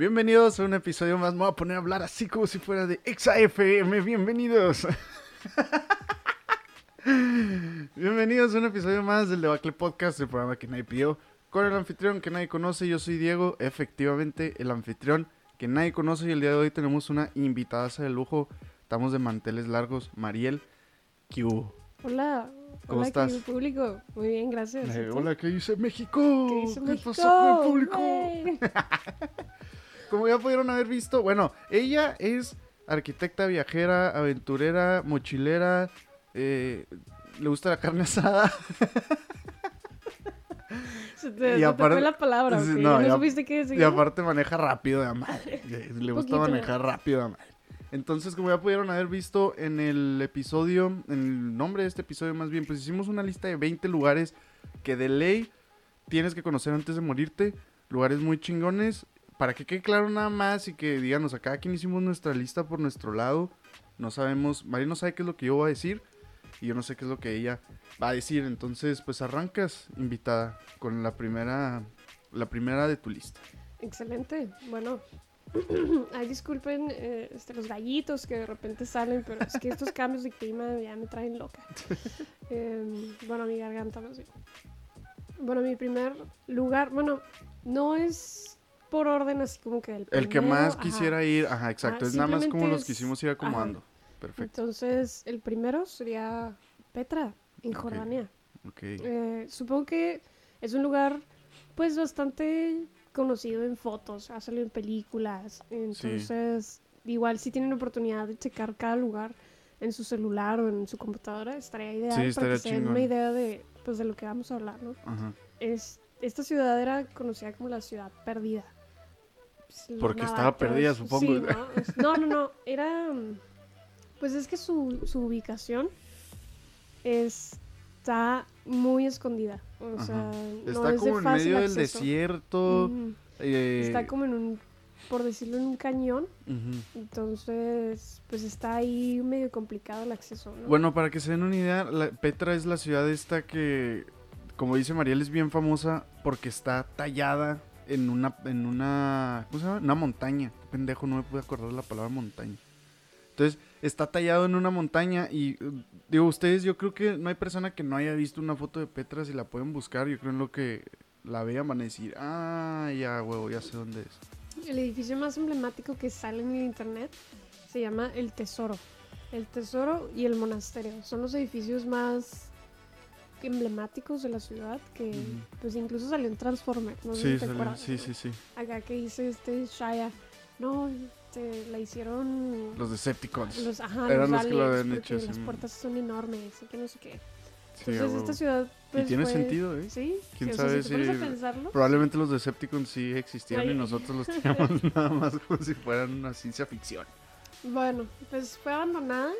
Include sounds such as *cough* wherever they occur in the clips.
Bienvenidos a un episodio más. Me voy a poner a hablar así como si fuera de XAFM. Bienvenidos. *laughs* Bienvenidos a un episodio más del Debacle Podcast, el programa que nadie pidió. Con el anfitrión que nadie conoce, yo soy Diego, efectivamente el anfitrión que nadie conoce. Y el día de hoy tenemos una invitada de lujo. Estamos de manteles largos, Mariel Q. Hola. ¿Cómo hola, estás? querido público. Muy bien, gracias. Eh, hola, ¿qué dice México? ¿Qué dice México? pasó con el público? *laughs* Como ya pudieron haber visto, bueno, ella es arquitecta, viajera, aventurera, mochilera, eh, le gusta la carne asada. Se te, Y te aparte- fue la palabra, no, supiste qué decir. Y aparte maneja rápido de madre. *laughs* Le gusta manejar rápido de madre. Entonces, como ya pudieron haber visto en el episodio, en el nombre de este episodio más bien, pues hicimos una lista de 20 lugares que de ley tienes que conocer antes de morirte. Lugares muy chingones. Para que quede claro nada más y que díganos, a cada quien hicimos nuestra lista por nuestro lado. No sabemos, María no sabe qué es lo que yo voy a decir. Y yo no sé qué es lo que ella va a decir. Entonces, pues arrancas, invitada, con la primera, la primera de tu lista. Excelente. Bueno, *clears throat* ay, disculpen eh, este, los gallitos que de repente salen, pero es que estos cambios de clima ya me traen loca. *laughs* Em, bueno, mi garganta más bien. Bueno, mi primer lugar, bueno, no es por orden así como que el El que más ajá. quisiera ir, ajá, exacto. Ah, es nada más como los quisimos ir acomodando. Perfecto. Entonces, el primero sería Petra, en. Jordania. Ok. Eh, supongo que es un lugar, pues, bastante conocido en fotos, ha salido en películas. Entonces, igual si tienen oportunidad de checar cada lugar en su celular o en su computadora, estaría ideal Sí, para estaría que se den chingón. una idea de, pues, de lo que vamos a hablar, ¿no? Ajá. Es, esta ciudad era conocida como la ciudad perdida. Pues, Porque estaba perdida, supongo. Sí, ¿no? No, no, no, era... Pues es que su, su ubicación está muy escondida. O Ajá. sea, no Está es de como en fácil medio del desierto. Eh, Está como en un, por decirlo, en un cañón. Entonces, pues está ahí medio complicado el acceso, ¿no? Bueno, para que se den una idea, la- Petra es la ciudad esta que, como dice Mariel, es bien famosa porque está tallada en una, en una, ¿cómo se llama? Una montaña. Pendejo, no me pude acordar la palabra montaña. Entonces, está tallado en una montaña y, digo, ustedes, yo creo que no hay persona que no haya visto una foto de Petra, si la pueden buscar, yo creo en lo que la vean van a decir, ah, ya, huevo, ya sé dónde es. El edificio más emblemático que sale en el internet se llama El Tesoro. El Tesoro y el Monasterio son los edificios más emblemáticos de la ciudad que Ujú. pues incluso salió en Transformers, no sé Sí, si te acuerdas. sí, sí, sí. Acá que dice este Shaya, no, este, la hicieron Los Decepticons. los, ajá, eran los los que lo aliens, habían hecho, las sí. puertas son enormes y que no sé qué. Sí, Entonces esta ciudad pues, y tiene fue- sentido, ¿eh? Sí, ¿Quién o sea, sabe si te pensarlo, Probablemente los Decepticons sí existieron y Ay. nosotros los *laughs* teníamos nada más como si fueran una ciencia ficción. Bueno, pues fue abandonada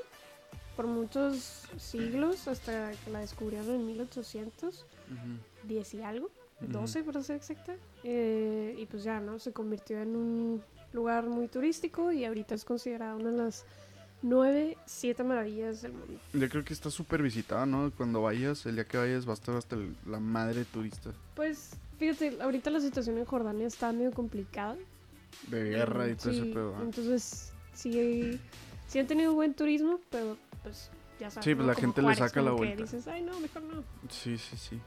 por muchos siglos hasta que la descubrieron en 1810 y algo, Ujú. 12 para ser exacta. Eh, y pues ya, ¿no? Se convirtió en un lugar muy turístico y ahorita es considerada una de las nueve, siete maravillas del mundo. Yo creo que está súper visitada, ¿no? Cuando vayas, el día que vayas va a estar hasta el- la madre turista Pues fíjate, ahorita la situación en Jordania está medio complicada. de guerra y todo ese Sí, pedo. ¿ah? Entonces, sí, sí han tenido buen turismo, pero pues ya sabes. Sí, pues ¿no? la Como gente le saca la que vuelta. dices, ay, no, mejor no. Sí, sí, sí.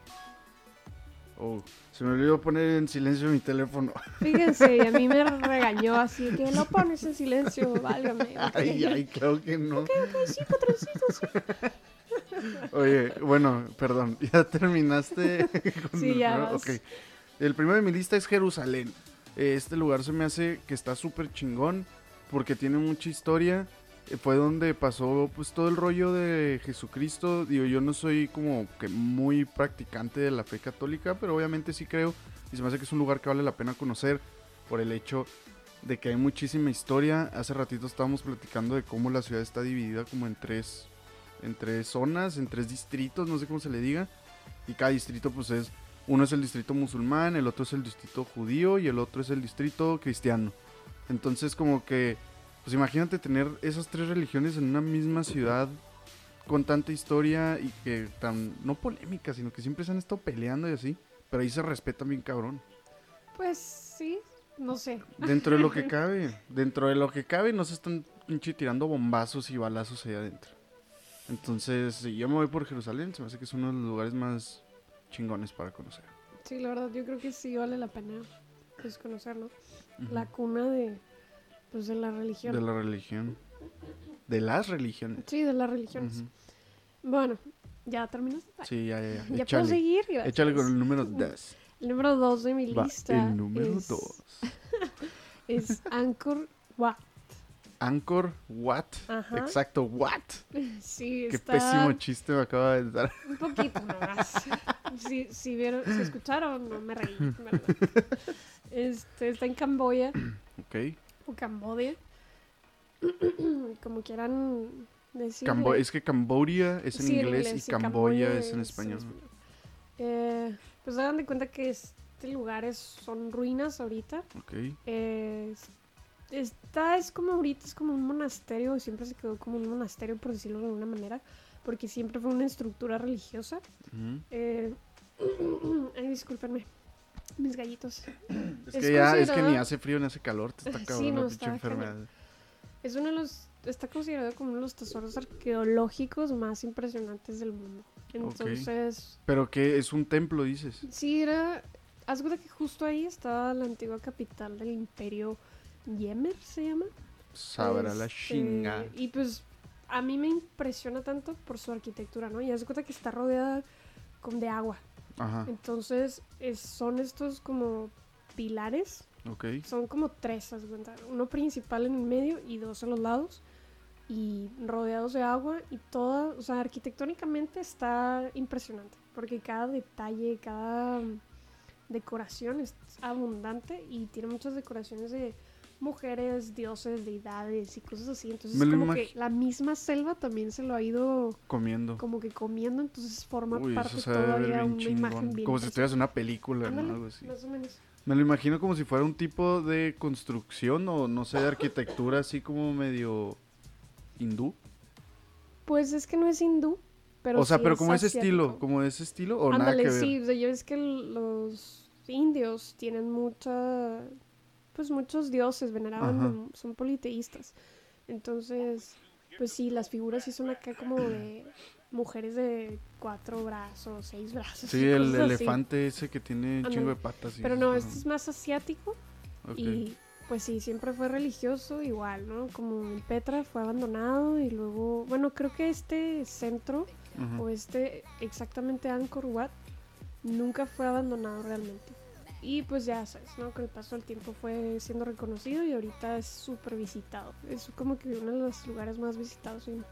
Oh, se me olvidó poner en silencio mi teléfono. *laughs* Fíjense, y a mí me regañó así, que lo pones en silencio, *laughs* válgame. Ay, ay, claro que no. Ok, ok, sí, patroncitos. *laughs* Oye, bueno, perdón, ya terminaste. con Sí, el ya primero? vas. Ok. El primero de mi lista es Jerusalén. Este lugar se me hace que está súper chingón porque tiene mucha historia. Eh, Fue donde pasó pues todo el rollo de Jesucristo. Digo, yo no soy como que muy practicante de la fe católica, pero obviamente sí creo y se me hace que es un lugar que vale la pena conocer por el hecho de que hay muchísima historia. Hace ratito estábamos platicando de cómo la ciudad está dividida como en tres en tres zonas, en tres distritos, no sé cómo se le diga. Y cada distrito pues es, uno es el distrito musulmán, el otro es el distrito judío y el otro es el distrito cristiano. Entonces como que, pues imagínate tener esas tres religiones en una misma ciudad con tanta historia y que tan, no polémica, sino que siempre se han estado peleando y así. Pero ahí se respetan bien cabrón. Pues sí, No sé. Dentro de lo que *laughs* cabe, dentro de lo que cabe, no se están pinche tirando bombazos y balazos allá adentro. Entonces, si yo me voy por Jerusalén, se me hace que es uno de los lugares más chingones para conocer. Sí, la verdad, yo creo que sí vale la pena pues, conocerlo. La cuna de, pues, de la religión. De la religión. De las religiones. Sí, de las religiones. Bueno, ¿ya terminaste? Sí, ya, ya, ya. ¿Ya puedo seguir? Gracias. Échale con el número 10. El número 2 de mi Va, lista el número es, 2. *laughs* es Wat. Anchor, what? Ajá. Exacto, what? Sí, Qué está pésimo chiste me acaba de dar. un poquito nomás. si, si, vieron, si escucharon, no me reí, ¿verdad? *laughs* Este, está en Camboya Ok. O Cambodia. *clears throat* Como quieran decir. Es que Cambodia es en Sí, inglés, y Camboya es en español. Eh, pues hagan de cuenta que este lugar es, son ruinas ahorita. Ok. Eh, es- esta es como ahorita, es como un monasterio, siempre se quedó como un monasterio, por decirlo de alguna manera, porque siempre fue una estructura religiosa. Eh, *clears throat* ay, discúlpenme, mis gallitos. Es Es que ya, es que ni hace frío ni hace calor, te está *laughs* Sí, cabrón no, la pinche enfermedad. Es uno de los, está considerado como uno de los tesoros arqueológicos más impresionantes del mundo. Entonces, Pero que es un templo, dices. sí era, haz cuenta que justo ahí estaba la antigua capital del imperio Yemer, se llama. Sabrá la Este, chinga. Y pues a mí me impresiona tanto por su arquitectura, ¿no? Y haz de cuenta que está rodeada con de agua. Ajá, Entonces es- son estos como pilares, son como tres, cuenta. Uno principal en el medio y dos a los lados. Y rodeados de agua y toda, o sea, arquitectónicamente está impresionante. Porque cada detalle, cada decoración es abundante y tiene muchas decoraciones de mujeres, dioses, deidades y cosas así. Entonces Me como que la misma selva también se lo ha ido Comiendo. como que comiendo, entonces forma Uy, parte todavía una chingón. imagen bien Como si estuvieras en una película, Ándale, ¿no? Algo así. Más o menos. Me lo imagino como si fuera un tipo de construcción o no sé, de arquitectura así como medio hindú. Pues es que no es hindú, pero o sea, sí pero es como ese estilo, como ese estilo o nada Ándale, que ver. sí, o sea, ya ves que los indios tienen mucha, pues muchos dioses, veneraban, mm, son politeístas. Entonces, pues sí, las figuras sí son acá como de mujeres de cuatro brazos, seis brazos. Sí, *laughs* el así. elefante ese que tiene chingo de patas. y Pero no, este es más asiático y pues sí, siempre fue religioso igual, ¿no? Como Petra fue abandonado y luego, bueno, creo que este centro o este exactamente Angkor Wat nunca fue abandonado realmente. Y pues ya sabes, ¿no? Con el paso del tiempo fue siendo reconocido y ahorita es súper visitado. Es como que uno de los lugares más visitados en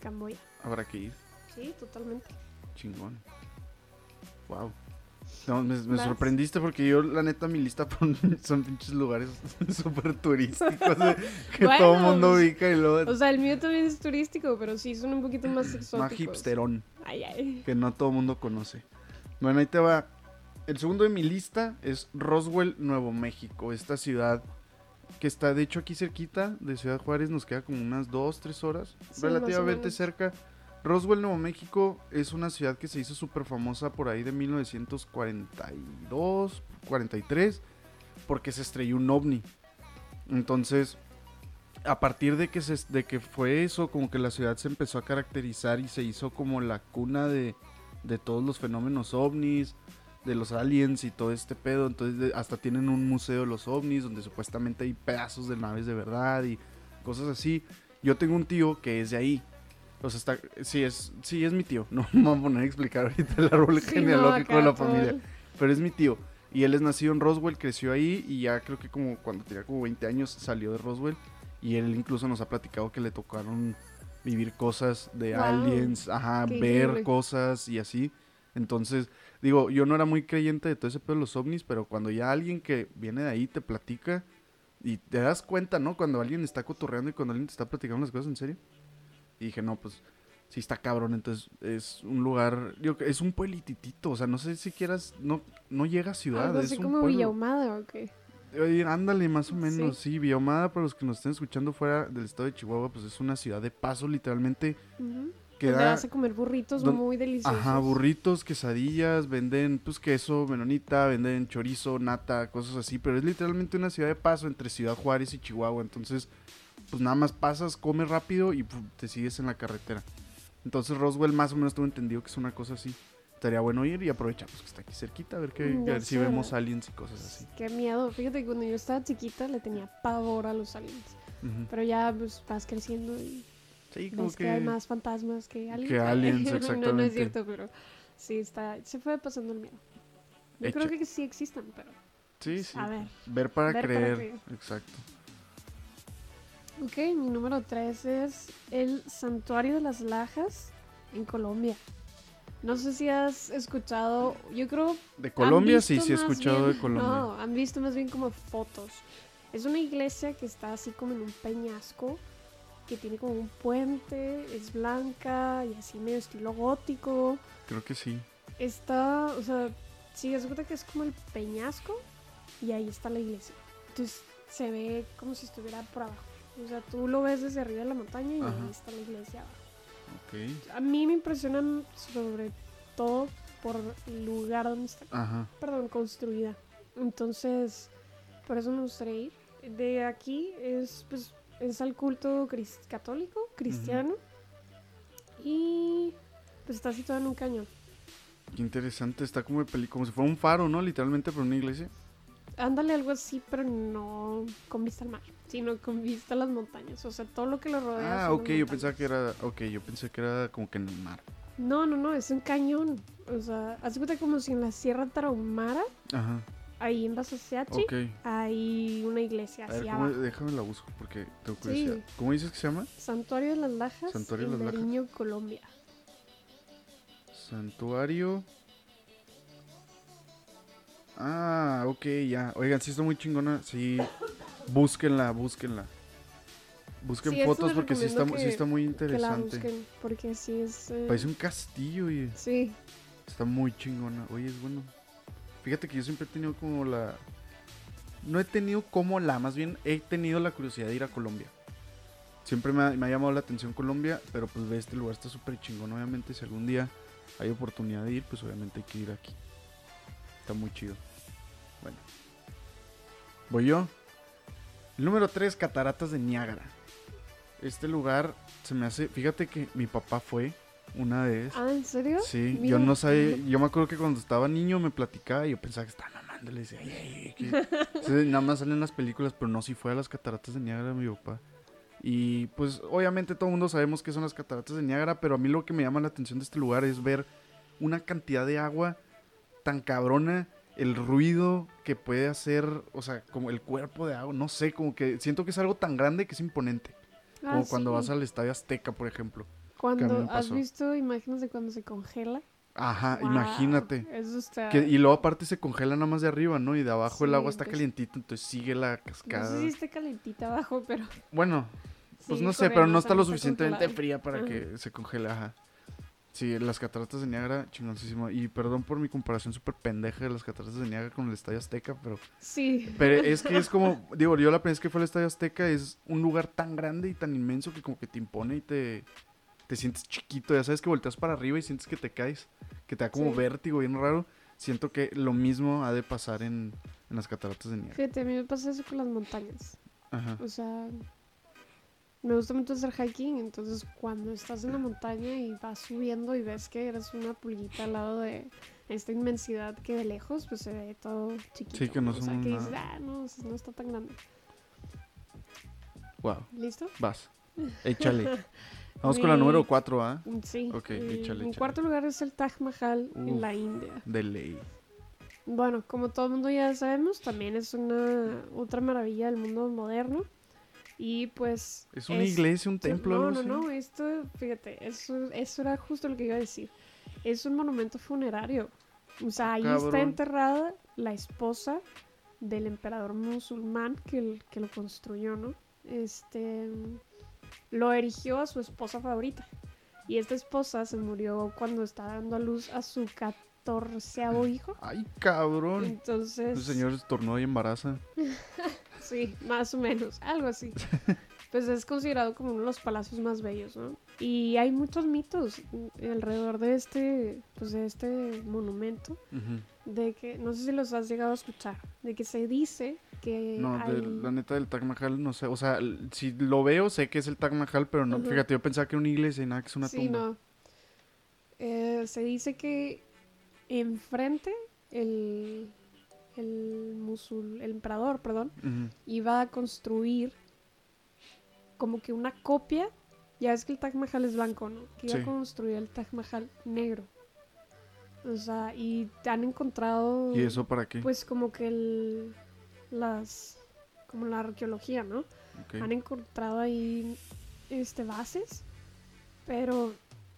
Camboya. Habrá que ir. Sí, totalmente. Chingón. Wow. No, me, sorprendiste porque yo, la neta, mi lista *laughs* son pinches lugares *laughs* súper turísticos de- *laughs* que Bueno, todo el mundo ubica y luego O sea, el mío también es turístico, pero sí son un poquito más *clears throat* exóticos. más hipsterón Ay, ay. que no todo el mundo conoce. Bueno, ahí te va. El segundo de mi lista es Roswell, Nuevo México. Esta ciudad que está, de hecho, aquí cerquita de Ciudad Juárez, nos queda como unas 2, 3 horas, Sí, relativamente cerca. Roswell, Nuevo México es una ciudad que se hizo súper famosa por ahí de 1942, 43, porque se estrelló un ovni. Entonces, a partir de que, se, de que fue eso, como que la ciudad se empezó a caracterizar y se hizo como la cuna de, de todos los fenómenos ovnis, de los aliens y todo este pedo. Entonces, de- hasta tienen un museo de los ovnis donde supuestamente hay pedazos de naves de verdad y cosas así. Yo tengo un tío que es de ahí. O sea, está, sí, es, sí, es mi tío. *laughs* No me voy a poner a explicar ahorita el árbol Sí, genealógico de la familia. Pero es mi tío. Y él es nacido en Roswell, creció ahí y ya creo que como cuando tenía como 20 años salió de Roswell. Y él incluso nos ha platicado que le tocaron vivir cosas de Wow, aliens, ajá, ver cosas y así. Entonces, digo, yo no era muy creyente de todo ese pedo de los ovnis, pero cuando ya alguien que viene de ahí te platica y te das cuenta, ¿no? Cuando alguien está cotorreando y cuando alguien te está platicando las cosas en serio. Y dije, no, pues sí está cabrón. Entonces es un lugar, que es un pueblititito. O sea, no sé si quieras, no, no llega a ciudad. Algo es así un como. Villahumada o qué. Oye, ándale, más o menos, sí. Villahumada, para los que nos estén escuchando fuera del estado de Chihuahua, pues es una ciudad de paso, literalmente, Ujú. Que donde da- vas a comer burritos don- muy deliciosos. Ajá, burritos, quesadillas, venden pues queso, menonita, venden chorizo, nata, cosas así, pero es literalmente una ciudad de paso entre Ciudad Juárez y Chihuahua, entonces pues nada más pasas, comes rápido y puf, te sigues en la carretera. Entonces Roswell más o menos tengo entendido que es una cosa así. Estaría bueno ir y aprovechar pues, que está aquí cerquita, a ver, que, Mm, a ver si vemos aliens y cosas así. Qué miedo. Fíjate que cuando yo estaba chiquita le tenía pavor a los aliens. Pero ya pues vas creciendo y Sí, como que, hay más fantasmas que aliens. que aliens, *laughs* no, no es exactamente. cierto, pero sí está. Se fue pasando el miedo. Yo creo que sí existen, pero. Sí, sí. A ver. Ver para Ver para creer. creer. Exacto. Ok, mi número 3 es el Santuario de las Lajas en Colombia. No sé si has escuchado, yo creo De ¿Han Colombia, sí, sí he escuchado bien- de Colombia. No, han visto más bien como fotos. Es una iglesia que está así como en un peñasco, que tiene como un puente, es blanca y así medio estilo gótico. Creo que sí. Está, o sea, sí, es cuenta que es como el peñasco y ahí está la iglesia. Entonces se ve como si estuviera por abajo. O sea, tú lo ves desde arriba de la montaña y Ajá. ahí está la iglesia abajo. Ok. A mí me impresionan sobre todo por el lugar donde está Ajá. perdón, construida. Entonces, por eso me gustaría ir. De aquí es, pues, es al culto cris- católico, cristiano. Y pues está situado en un cañón. Qué interesante. Está como, como si fuera un faro, ¿no? Literalmente por una iglesia. Ándale algo así, pero no con vista al mar, sino con vista a las montañas. O sea, todo lo que lo rodea. Ah, ok. Yo pensaba que era... Ok, yo pensé que era como que en el mar. No, no, no, es un cañón. O sea, haz de cuenta como si en la Sierra Tarahumara, Ajá. Ahí en Basaseachi, Ok. hay una iglesia ver, hacia ¿cómo- abajo. déjame la busco porque tengo Sí. curiosidad. ¿Cómo dices que se llama? Santuario de las Lajas Santuario de en las Lajas. Colombia. Santuario. Ah, ok, ya. Oigan, sí está muy chingona. Sí, búsquenla, búsquenla. Busquen Sí, fotos porque sí está, recomiendo sí que- está muy Que la interesante. porque sí es... eh, Parece un castillo y Sí, está muy chingona. Oye, es bueno. Fíjate que yo siempre he tenido como la... No he tenido como la, más bien he tenido la curiosidad de ir a Colombia. Siempre me ha, llamado la atención Colombia, pero pues ve este lugar está súper chingón. Obviamente si algún día hay oportunidad de ir, pues obviamente hay que ir aquí. Está muy chido. Bueno. Voy yo. El número 3, Cataratas de Niágara. Este lugar se me hace... Fíjate que mi papá fue una vez. Ah, ¿en serio? Sí, Mira, yo no sabía, yo me acuerdo que cuando estaba niño me platicaba y yo pensaba que estaba mamando, le decía, ay, ay, ay, que-". *laughs* Sí, nada más salen las películas, pero no, si fue a las cataratas de Niágara mi papá. Y pues obviamente todo el mundo sabemos que son las cataratas de Niágara, pero a mí lo que me llama la atención de este lugar es ver una cantidad de agua tan cabrona, el ruido que puede hacer, o sea, como el cuerpo de agua, no sé, como que siento que es algo tan grande que es imponente. Ah, Como cuando vas al Estadio Azteca, por ejemplo. Cuando has visto imágenes de cuando se congela. Ajá, Wow, imagínate. Eso está... Que- y luego aparte se congela nada más de arriba, ¿no? Y de abajo el agua está pues- calientito, entonces sigue la No cascada. sé si esté calentita abajo, pero... Bueno, pues no sé, pero no está lo está suficientemente fría para Ajá. que se congele, ajá. Sí, las cataratas de Niágara, chingoncísimo. Y perdón por mi comparación súper pendeja de las cataratas de Niágara con el Estadio Azteca, pero... Sí. Pero es que es como, *laughs* digo, yo la primera vez que fue al Estadio Azteca es un lugar tan grande y tan inmenso que como que te impone y te, te sientes chiquito. Ya sabes que volteas para arriba y sientes que te caes, que te da como Sí. vértigo bien raro. Siento que lo mismo ha de pasar en, en las cataratas de Niágara. Fíjate, a mí me pasa eso con las montañas. Ajá. O sea, me gusta mucho hacer hiking, entonces cuando estás en la montaña y vas subiendo y ves que eres una pulguita al lado de esta inmensidad que de lejos pues se ve todo chiquito. Sí, que no o sea, que dices, ah, no, no está tan grande. Wow, ¿Listo? vas. *laughs* Échale. Vamos con la número 4, ¿ah? Mm, Sí. Ok, y échale, En cuarto lugar es el Taj Mahal en Uf. la India. De ley. Bueno, como todo el mundo ya sabemos, también es una otra maravilla del mundo moderno. Y pues... ¿Es una iglesia, un templo? No, no, así? no, esto, fíjate, eso, eso era justo lo que iba a decir. Es un monumento funerario. O sea, ahí está Cabrón. enterrada la esposa del emperador musulmán que, el- que lo construyó, ¿no? Este lo erigió a su esposa favorita. Y esta esposa se murió cuando estaba dando a luz a su catorceavo hijo. Ay, cabrón. Entonces, El señor estornuda y embaraza. *laughs* sí, más o menos, algo así. *laughs* pues es considerado como uno de los palacios más bellos, ¿no? Y hay muchos mitos alrededor de este, pues de este monumento, de que, no sé si los has llegado a escuchar, de que se dice que No, hay... de- la neta del Taj Mahal, no sé. O sea, si lo veo, sé que es el Taj Mahal, pero no. Fíjate, yo pensaba que era una iglesia y nada, que es una sí, tumba. no. Eh, se dice que enfrente el, el, musul, el emperador, perdón, iba a construir como que una copia. Ya ves que el Taj Mahal es blanco, ¿no? Que iba Sí. a construir el Taj Mahal negro. O sea, y han encontrado. ¿Y eso para qué? Pues como que el, las. Como la arqueología, ¿no? Han encontrado ahí este bases, pero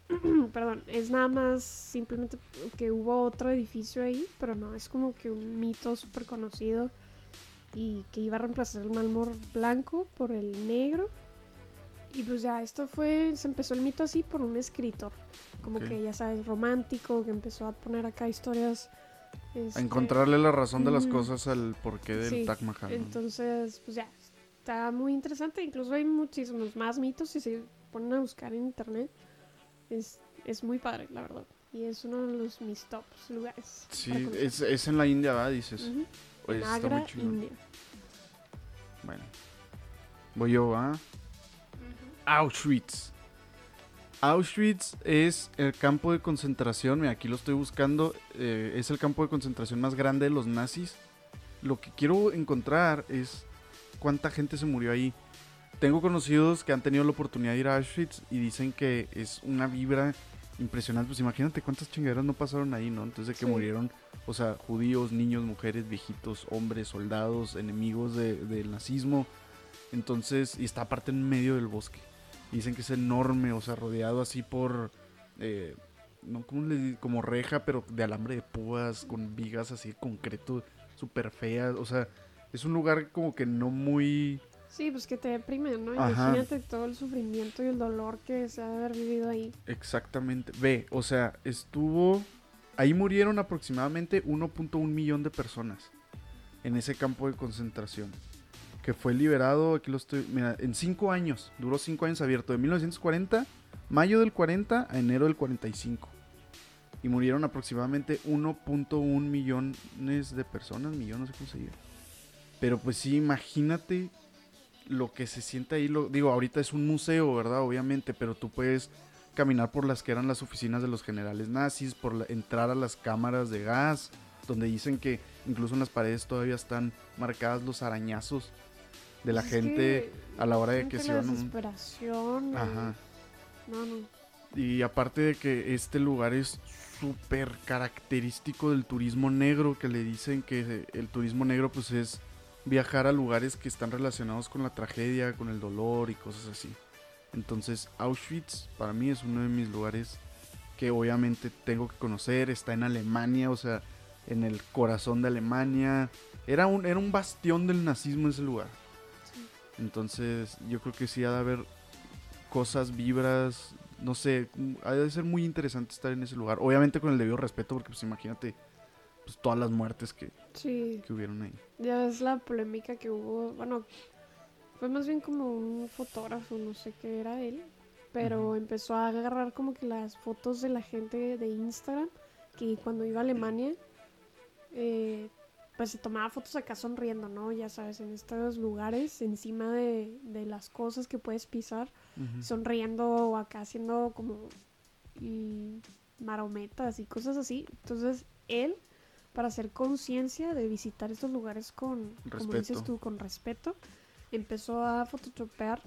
*clears throat* perdón, es nada más simplemente que hubo otro edificio ahí, pero no, es como que un mito súper conocido y que iba a reemplazar el mármol blanco por el negro. Y pues ya, esto fue, se empezó el mito así por un escritor, como que ya sabes, romántico, que empezó a poner acá historias. A este, encontrarle la razón de las Ujú. cosas al porqué del Sí, Taj Mahal. ¿no? Entonces, pues ya, está muy interesante. Incluso hay muchísimos más mitos si se ponen a buscar en internet. Es, es muy padre, la verdad. Y es uno de los mis tops lugares. Sí, es, es en la India. Dices. Oye, En está muy. India. Bueno. Voy yo, ¿va? Auschwitz. Auschwitz es el campo de concentración. Mira, aquí lo estoy buscando. eh, es el campo de concentración más grande de los nazis. Lo que quiero encontrar es cuánta gente se murió ahí. Tengo conocidos que han tenido la oportunidad de ir a Auschwitz y dicen que es una vibra impresionante. Pues imagínate cuántas chingaderas no pasaron ahí, ¿no? Entonces de que Sí. murieron, o sea, judíos, niños, mujeres, viejitos, hombres, soldados, enemigos de- del nazismo. Entonces, y está aparte en medio del bosque. Dicen que es enorme, o sea, rodeado así por, eh, no, ¿cómo le di- Como reja, pero de alambre de púas, con vigas así de concreto, súper feas. O sea, es un lugar como que no muy... Sí, pues que te deprime, ¿no? Ajá. Imagínate todo el sufrimiento y el dolor que se ha de haber vivido ahí. Exactamente. Ve, o sea, estuvo... Ahí murieron aproximadamente 1.1 millón de personas en ese campo de concentración. Que fue liberado, aquí lo estoy... Mira, en cinco años. Duró cinco años abierto. De 1940, mayo del 40 a enero del 45. Y murieron aproximadamente 1.1 millones de personas. Millón, no sé. Pero pues sí, imagínate lo que se siente ahí. Lo, digo, ahorita es un museo, ¿verdad? Obviamente, pero tú puedes caminar por las que eran las oficinas de los generales nazis, por entrar a las cámaras de gas, donde dicen que incluso en las paredes todavía están marcadas los arañazos de la Es gente a la hora de que se un- desesperación. Ajá. No, no. Y aparte de que este lugar es súper característico del turismo negro, que le dicen que el turismo negro pues es viajar a lugares que están relacionados con la tragedia, con el dolor y cosas así. Entonces Auschwitz para mí es uno de mis lugares que obviamente tengo que conocer, está en Alemania, o sea, en el corazón de Alemania. Era un, era un bastión del nazismo ese lugar. Entonces, yo creo que sí ha de haber cosas, vibras, no sé, mm, ha de ser muy interesante estar en ese lugar. Obviamente con el debido respeto, porque pues imagínate pues, todas las muertes que, Sí. que hubieron ahí. Ya ves la polémica que hubo, bueno, fue más bien como un fotógrafo, no sé qué era él, pero empezó a agarrar como que las fotos de la gente de Instagram, que cuando iba a Alemania, eh, pues se tomaba fotos acá sonriendo, ¿no? Ya sabes, en estos lugares, encima de, de las cosas que puedes pisar, sonriendo o acá haciendo como mm, marometas y cosas así. Entonces, él, para hacer conciencia de visitar estos lugares con, como dices Respeto. tú, con respeto, empezó a photoshopear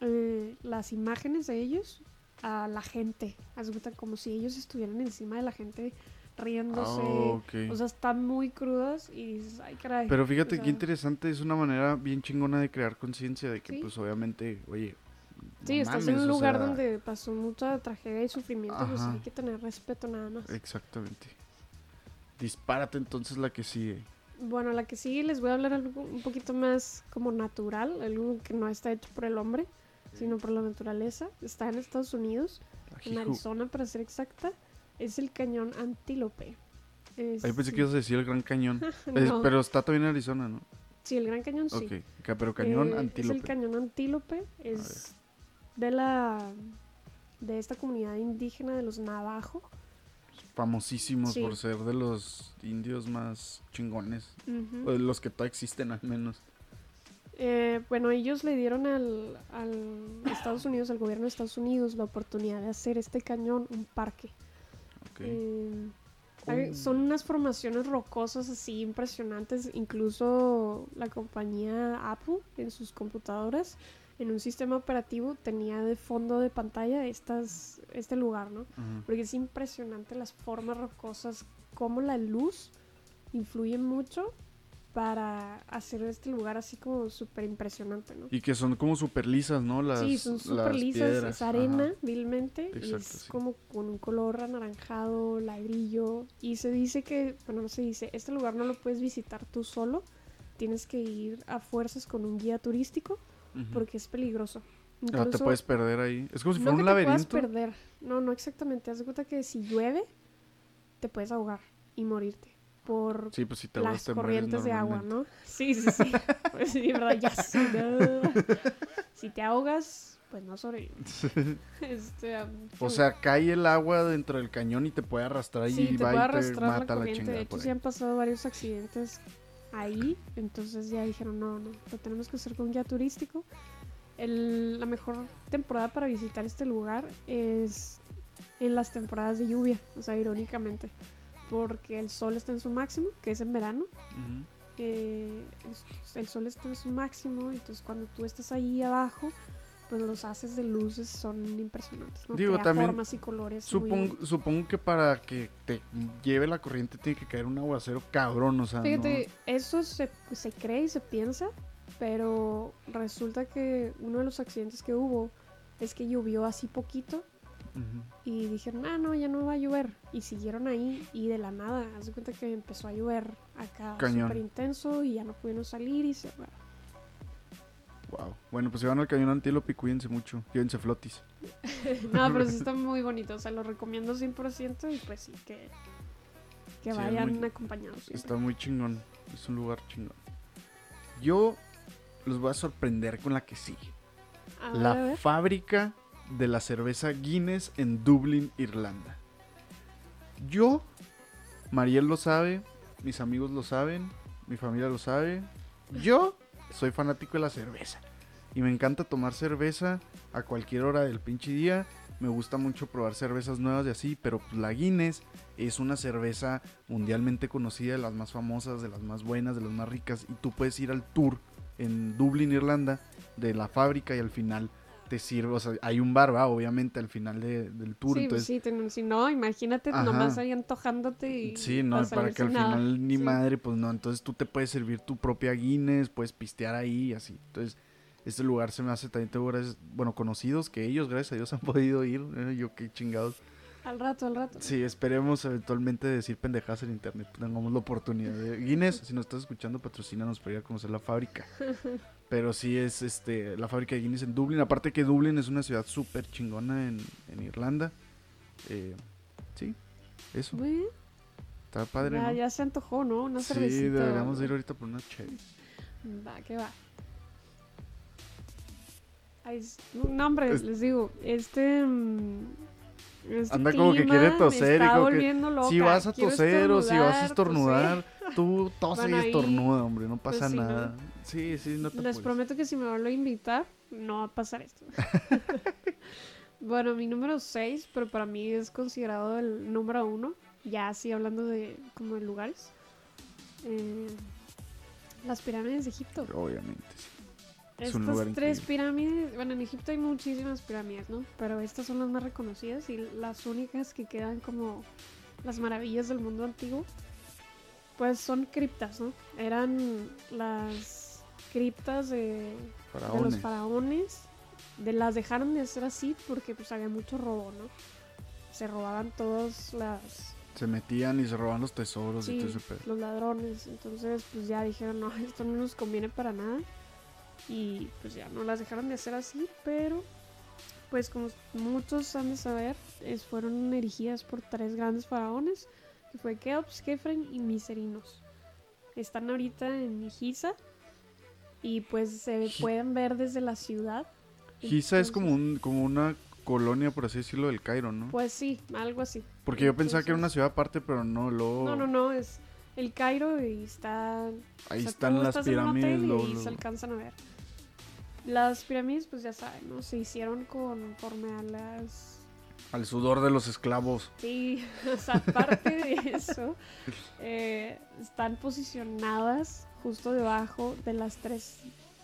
eh, las imágenes de ellos a la gente. Haz como si ellos estuvieran encima de la gente riéndose. Ah. O sea, están muy crudas y dices, ay, caray. Pero fíjate o qué interesante, es una manera bien chingona de crear conciencia de que Sí. pues obviamente, oye, Sí, no estás en un lugar sea, donde pasó mucha tragedia y sufrimiento, pues Ajá. hay que tener respeto nada más. Exactamente. Dispárate entonces la que sigue. Bueno, la que sigue les voy a hablar algo un poquito más como natural, algo que no está hecho por el hombre, sino por la naturaleza. Está en Estados Unidos, en. Arizona para ser exacta. Es el cañón Antílope. Es- Ahí pensé que ibas a decir el Gran Cañón. *laughs* Es- pero está también en Arizona, ¿no? Sí, el Gran Cañón sí. Ok, ca- pero cañón Eh, antílope. Es el cañón antílope. Es de la de esta comunidad indígena de los Navajo. Famosísimos Sí. por ser de los indios más chingones. O de los que todavía existen al menos. Eh, bueno, ellos le dieron al, al Estados Unidos, al gobierno de Estados Unidos, la oportunidad de hacer este cañón un parque. Ok. Eh, hay- son unas formaciones rocosas así impresionantes. Incluso la compañía Apple en sus computadoras, en un sistema operativo, tenía de fondo de pantalla estas, este lugar, ¿no? Ajá. Porque es impresionante las formas rocosas, cómo la luz influye mucho para hacer este lugar así como súper impresionante, ¿no? Y que son como super lisas, ¿no? Las, sí, son súper lisas, piedras. es arena, Ajá. vilmente, y es sí. como con un color anaranjado, ladrillo, y se dice que, bueno, no se dice, este lugar no lo puedes visitar tú solo, tienes que ir a fuerzas con un guía turístico, porque es peligroso. Ah, te Incluso- puedes perder ahí. Es como si no fuera que un te puedas laberinto. perder. No, no exactamente. Haz de cuenta que si llueve, te puedes ahogar y morirte por Sí, pues si te ahogas las te corrientes de agua. ¿no? Sí, sí, sí. *laughs* pues sí, ¿verdad? Ya sí, no. *laughs* Si te ahogas, pues no sobrevives. *laughs* Este, O sea, cae el agua dentro del cañón y te puede arrastrar sí, y te va puede y te arrastrar la mata la, corriente. chingada de hecho, sí han pasado varios accidentes ahí. Entonces ya dijeron, no, no, lo tenemos que hacer con guía turístico. El- la mejor temporada para visitar este lugar es en las temporadas de lluvia, o sea, irónicamente, porque el sol está en su máximo, que es en verano. Eh, el, sol está en su máximo, entonces cuando tú estás ahí abajo, pues los haces de luces son impresionantes, ¿no? Digo, también formas y colores. muy Supongo, supongo que para que te lleve la corriente tiene que caer un aguacero cabrón, o sea, Fíjate, eso se, se cree y se piensa, pero resulta que uno de los accidentes que hubo es que llovió así poquito y dijeron, ah, no, ya no va a llover. Y siguieron ahí y de la nada, haz de cuenta que empezó a llover acá súper intenso y ya no pudieron salir y se... Wow. Bueno, pues si van al cañón antílope, cuídense mucho. Llévense flotis. *laughs* no, pero sí está muy bonito, o sea, lo recomiendo 100% y pues sí, que, que Sí, es vayan muy- acompañados. siempre. Está muy chingón. Es un lugar chingón. Yo los voy a sorprender con la que sigue. A ver, a La ver. fábrica de la cerveza Guinness en Dublín, Irlanda. Yo, Mariel lo sabe, mis amigos lo saben, mi familia lo sabe. Yo soy fanático de la cerveza. Y me encanta tomar cerveza a cualquier hora del pinche día. Me gusta mucho probar cervezas nuevas y así, pero la Guinness es una cerveza mundialmente conocida, de las más famosas, de las más buenas, de las más ricas. Y tú puedes ir al tour en Dublín, Irlanda, de la fábrica y al final te sirve, o sea, hay un bar, ¿va? obviamente, al final de- del tour. Sí, entonces, sí, ten- si no, imagínate Ajá. nomás ahí antojándote y Sí, no, para que al nada. final ni Sí. madre, pues no. Entonces tú te puedes servir tu propia Guinness, puedes pistear ahí y así. Entonces, este lugar se me hace también tengo bueno, conocidos que ellos, gracias a Dios, han *laughs* podido ir. eh, yo qué chingados. Al rato, al rato. Sí, esperemos eventualmente decir pendejadas en internet. Tengamos la oportunidad de. Guinness, si nos estás escuchando, patrocínanos para ir a conocer la fábrica. *laughs* Pero sí es este la fábrica de Guinness en Dublín. Aparte que Dublín es una ciudad súper chingona en, en Irlanda. Eh, sí, eso. Está padre, ya, ¿no? ya se antojó, ¿no? Una sí, cervecita. deberíamos ir ahorita por una chévere. Va, que va. Ay, no, hombre, Es- les digo, este. mm, este Anda como que clima quiere me toser y está como que loca. Si vas a Quiero toser o si vas a estornudar, tú tose y estornuda, hombre, no pues pasa sí, ¿no? Nada. Sí, sí, no te Les prometo que si me vuelvo a invitar, no va a pasar esto. *laughs* bueno, mi número 6, pero para mí es considerado el número uno, ya así hablando de como de lugares. Eh, las pirámides de Egipto. Obviamente, sí. Es Estas tres increíble. pirámides, bueno, en Egipto hay muchísimas pirámides, ¿no? Pero estas son las más reconocidas y las únicas que quedan como las maravillas del mundo antiguo. Pues son criptas, ¿no? Eran las criptas de, de los Faraones. De, las dejaron de hacer así porque pues había mucho robo, ¿no? Se robaban todas las, Se metían y se robaban los tesoros y todo ese pedo. los ladrones. Entonces, pues ya dijeron, no, esto no nos conviene para nada. Y pues ya no las dejaron de hacer así, pero pues como muchos han de saber, es, fueron erigidas por tres grandes faraones, que fue Keops, Kefren y Miserinos. Están ahorita en Giza, Y pues se pueden ver desde la ciudad. Giza es como, un, como una colonia, por así decirlo, del Cairo, ¿no? Pues sí, algo así. Porque yo pensaba que era una ciudad aparte, pero no, luego... No, no, no, es el Cairo y está... Ahí o sea, están las pirámides, y se alcanzan a ver. Las pirámides, pues ya saben, ¿no? Se hicieron conforme a las... Al sudor de los esclavos. Sí, *laughs* o sea, aparte de eso, eh, están posicionadas justo debajo de las tres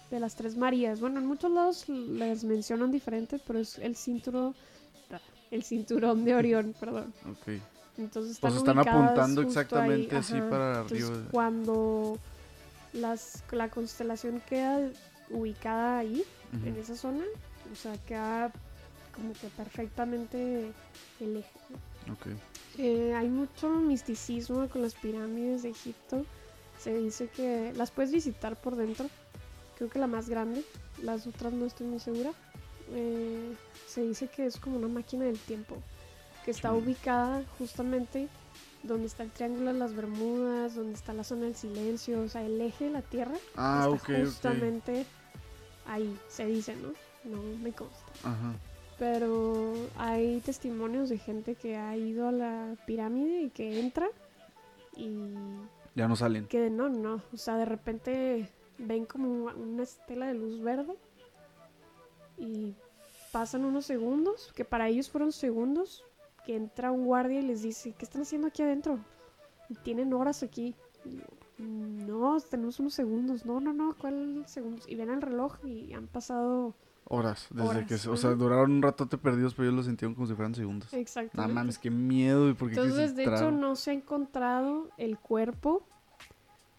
de las tres Marías. Bueno, en muchos lados les mencionan diferentes, pero es el cinturón el cinturón de Orión, *laughs* perdón. Ok. Entonces están, Pues están apuntando exactamente ahí, así para Entonces, arriba. cuando las, la constelación queda ubicada ahí, en esa zona, o sea, queda como que perfectamente el eje. ¿no? Ok. Eh, hay mucho misticismo con las pirámides de Egipto. Se dice que las puedes visitar por dentro. Creo que la más grande. Las otras no estoy muy segura. Eh, se dice que es como una máquina del tiempo. Que está ubicada justamente donde está el Triángulo de las Bermudas, donde está la zona del silencio. O sea, el eje de la Tierra Ah, está justamente ahí. Se dice, ¿no? No me consta. Ajá. Pero hay testimonios de gente que ha ido a la pirámide y que entra y Ya no salen. que no, no, o sea, de repente ven como una estela de luz verde y pasan unos segundos, que para ellos fueron segundos, que entra un guardia y les dice, ¿qué están haciendo aquí adentro? Tienen horas aquí. No, tenemos unos segundos. No, no, no, ¿cuál segundos? Y ven el reloj y han pasado Horas. Desde Horas, que, o sea, duraron un ratote perdidos, pero ellos lo sintieron como si fueran segundos. exactamente. No mames, qué miedo. ¿Y por qué Entonces, de hecho, no se ha encontrado el cuerpo,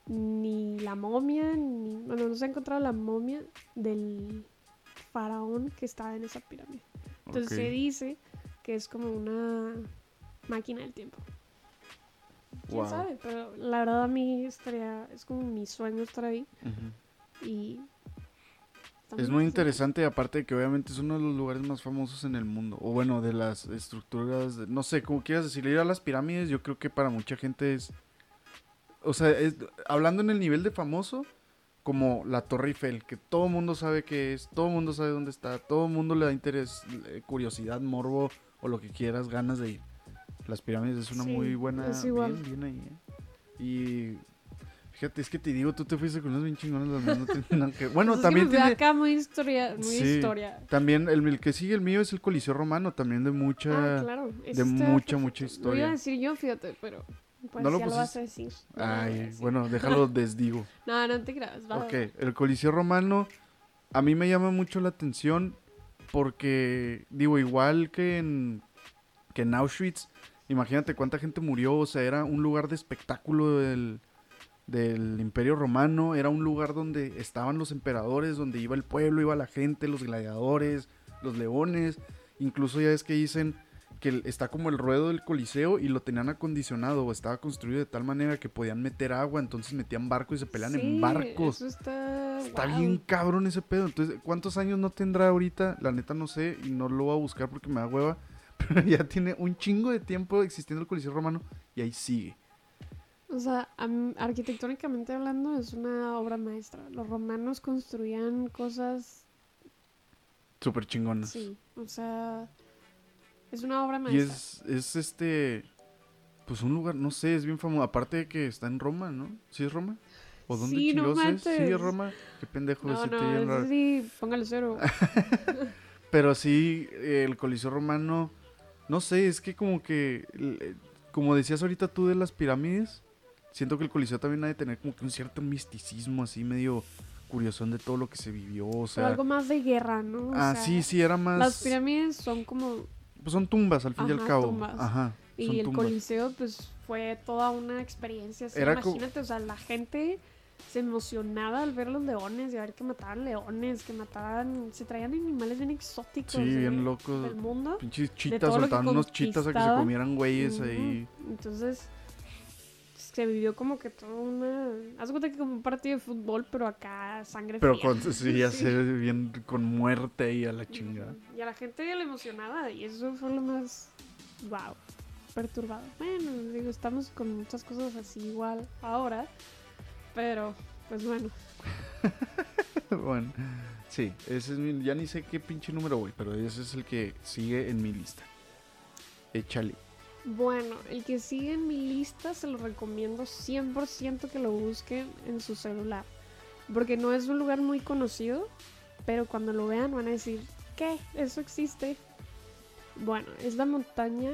ni la momia, ni. Bueno, no se ha encontrado la momia del faraón que estaba en esa pirámide. Entonces, se dice que es como una máquina del tiempo. ¿Quién Wow. sabe? Pero la verdad, a mí estaría. Es como mi sueño estar ahí. Y. Es muy interesante. aparte de que obviamente es uno de los lugares más famosos en el mundo. O bueno, de las estructuras, de- no sé, como quieras decir, ir a las pirámides, yo creo que para mucha gente es... O sea, es- hablando en el nivel de famoso, como la Torre Eiffel, que todo el mundo sabe qué es, todo el mundo sabe dónde está, todo el mundo le da interés, eh, curiosidad, morbo o lo que quieras, ganas de ir. Las pirámides es una Sí, muy buena... es igual. Bien, bien ahí, ¿eh? Y... Fíjate, es que te digo, tú te fuiste con unos bien chingones, los míos no que- Bueno, Pues es que también tiene... acá muy historia. Muy Sí. historia. También el, el que sigue el mío es el Coliseo Romano, también de mucha... Ah, claro. de mucha, mucha Lo iba historia. a decir yo, fíjate, pero. Pues ¿No lo ya lo vas a decir. A Ay, decir. bueno, déjalo *laughs* desdigo. No, no te creas. va, ok, el Coliseo Romano a mí me llama mucho la atención porque, digo, igual que en, que en Auschwitz, imagínate cuánta gente murió, o sea, era un lugar de espectáculo del, del Imperio Romano, era un lugar donde estaban los emperadores, donde iba el pueblo, iba la gente, los gladiadores, los leones, incluso ya es que dicen que está como el ruedo del Coliseo y lo tenían acondicionado o estaba construido de tal manera que podían meter agua, entonces metían barcos y se pelean en barcos. Eso está. Bien cabrón ese pedo. Entonces, ¿cuántos años no tendrá ahorita? La neta no sé y no lo voy a buscar porque me da hueva. *laughs* Pero ya tiene un chingo de tiempo existiendo el Coliseo Romano y ahí sigue. O sea, am- arquitectónicamente hablando, es una obra maestra. Los romanos construían cosas. Súper chingón. Sí, o sea. Es una obra Y maestra. es, es este. Pues un lugar, no sé, es bien famoso. Aparte de que está en Roma, ¿no? ¿Sí es Roma? ¿O dónde Sí, no es? Sí, es Roma. Qué pendejo, No, no, raro. sí, póngale cero. *laughs* Pero sí, el Coliseo Romano, no sé, es que como que, eh, como decías ahorita tú de las pirámides, siento que el Coliseo también ha de tener como que un cierto misticismo así medio curioso de todo lo que se vivió, o Pero sea... algo más de guerra, ¿no? O ah, sea, sí, sí, era más... Las pirámides son como. Pues son tumbas, al fin y al cabo. tumbas. Ajá, son Y el tumbas. Coliseo, pues fue toda una experiencia. así. Era co- Imagínate, o sea, la gente se emocionaba al ver los leones y a ver que mataban leones, que mataban. Se traían animales bien exóticos. Sí, bien locos. Del mundo. Pinches chitas, soltaban unos chitas a que se comieran güeyes ahí. Entonces, se vivió como que toda una. Haz cuenta que como un partido de fútbol, pero acá sangre Pero fría. con, sí, ya *laughs* sé, bien con muerte ahí a la chingada. Y a la gente le emocionaba y eso fue lo más. Wow. Perturbado. Bueno, digo, estamos con muchas cosas así igual ahora. Pero, pues bueno. *laughs* bueno, sí, ese es mi, ya ni sé qué pinche número voy, pero ese es el que sigue en mi lista. Échale. Bueno, el que sigue en mi lista se lo recomiendo 100% que lo busquen en su celular. Porque no es un lugar muy conocido, pero cuando lo vean van a decir, ¿qué? ¿Eso existe? Bueno, es la montaña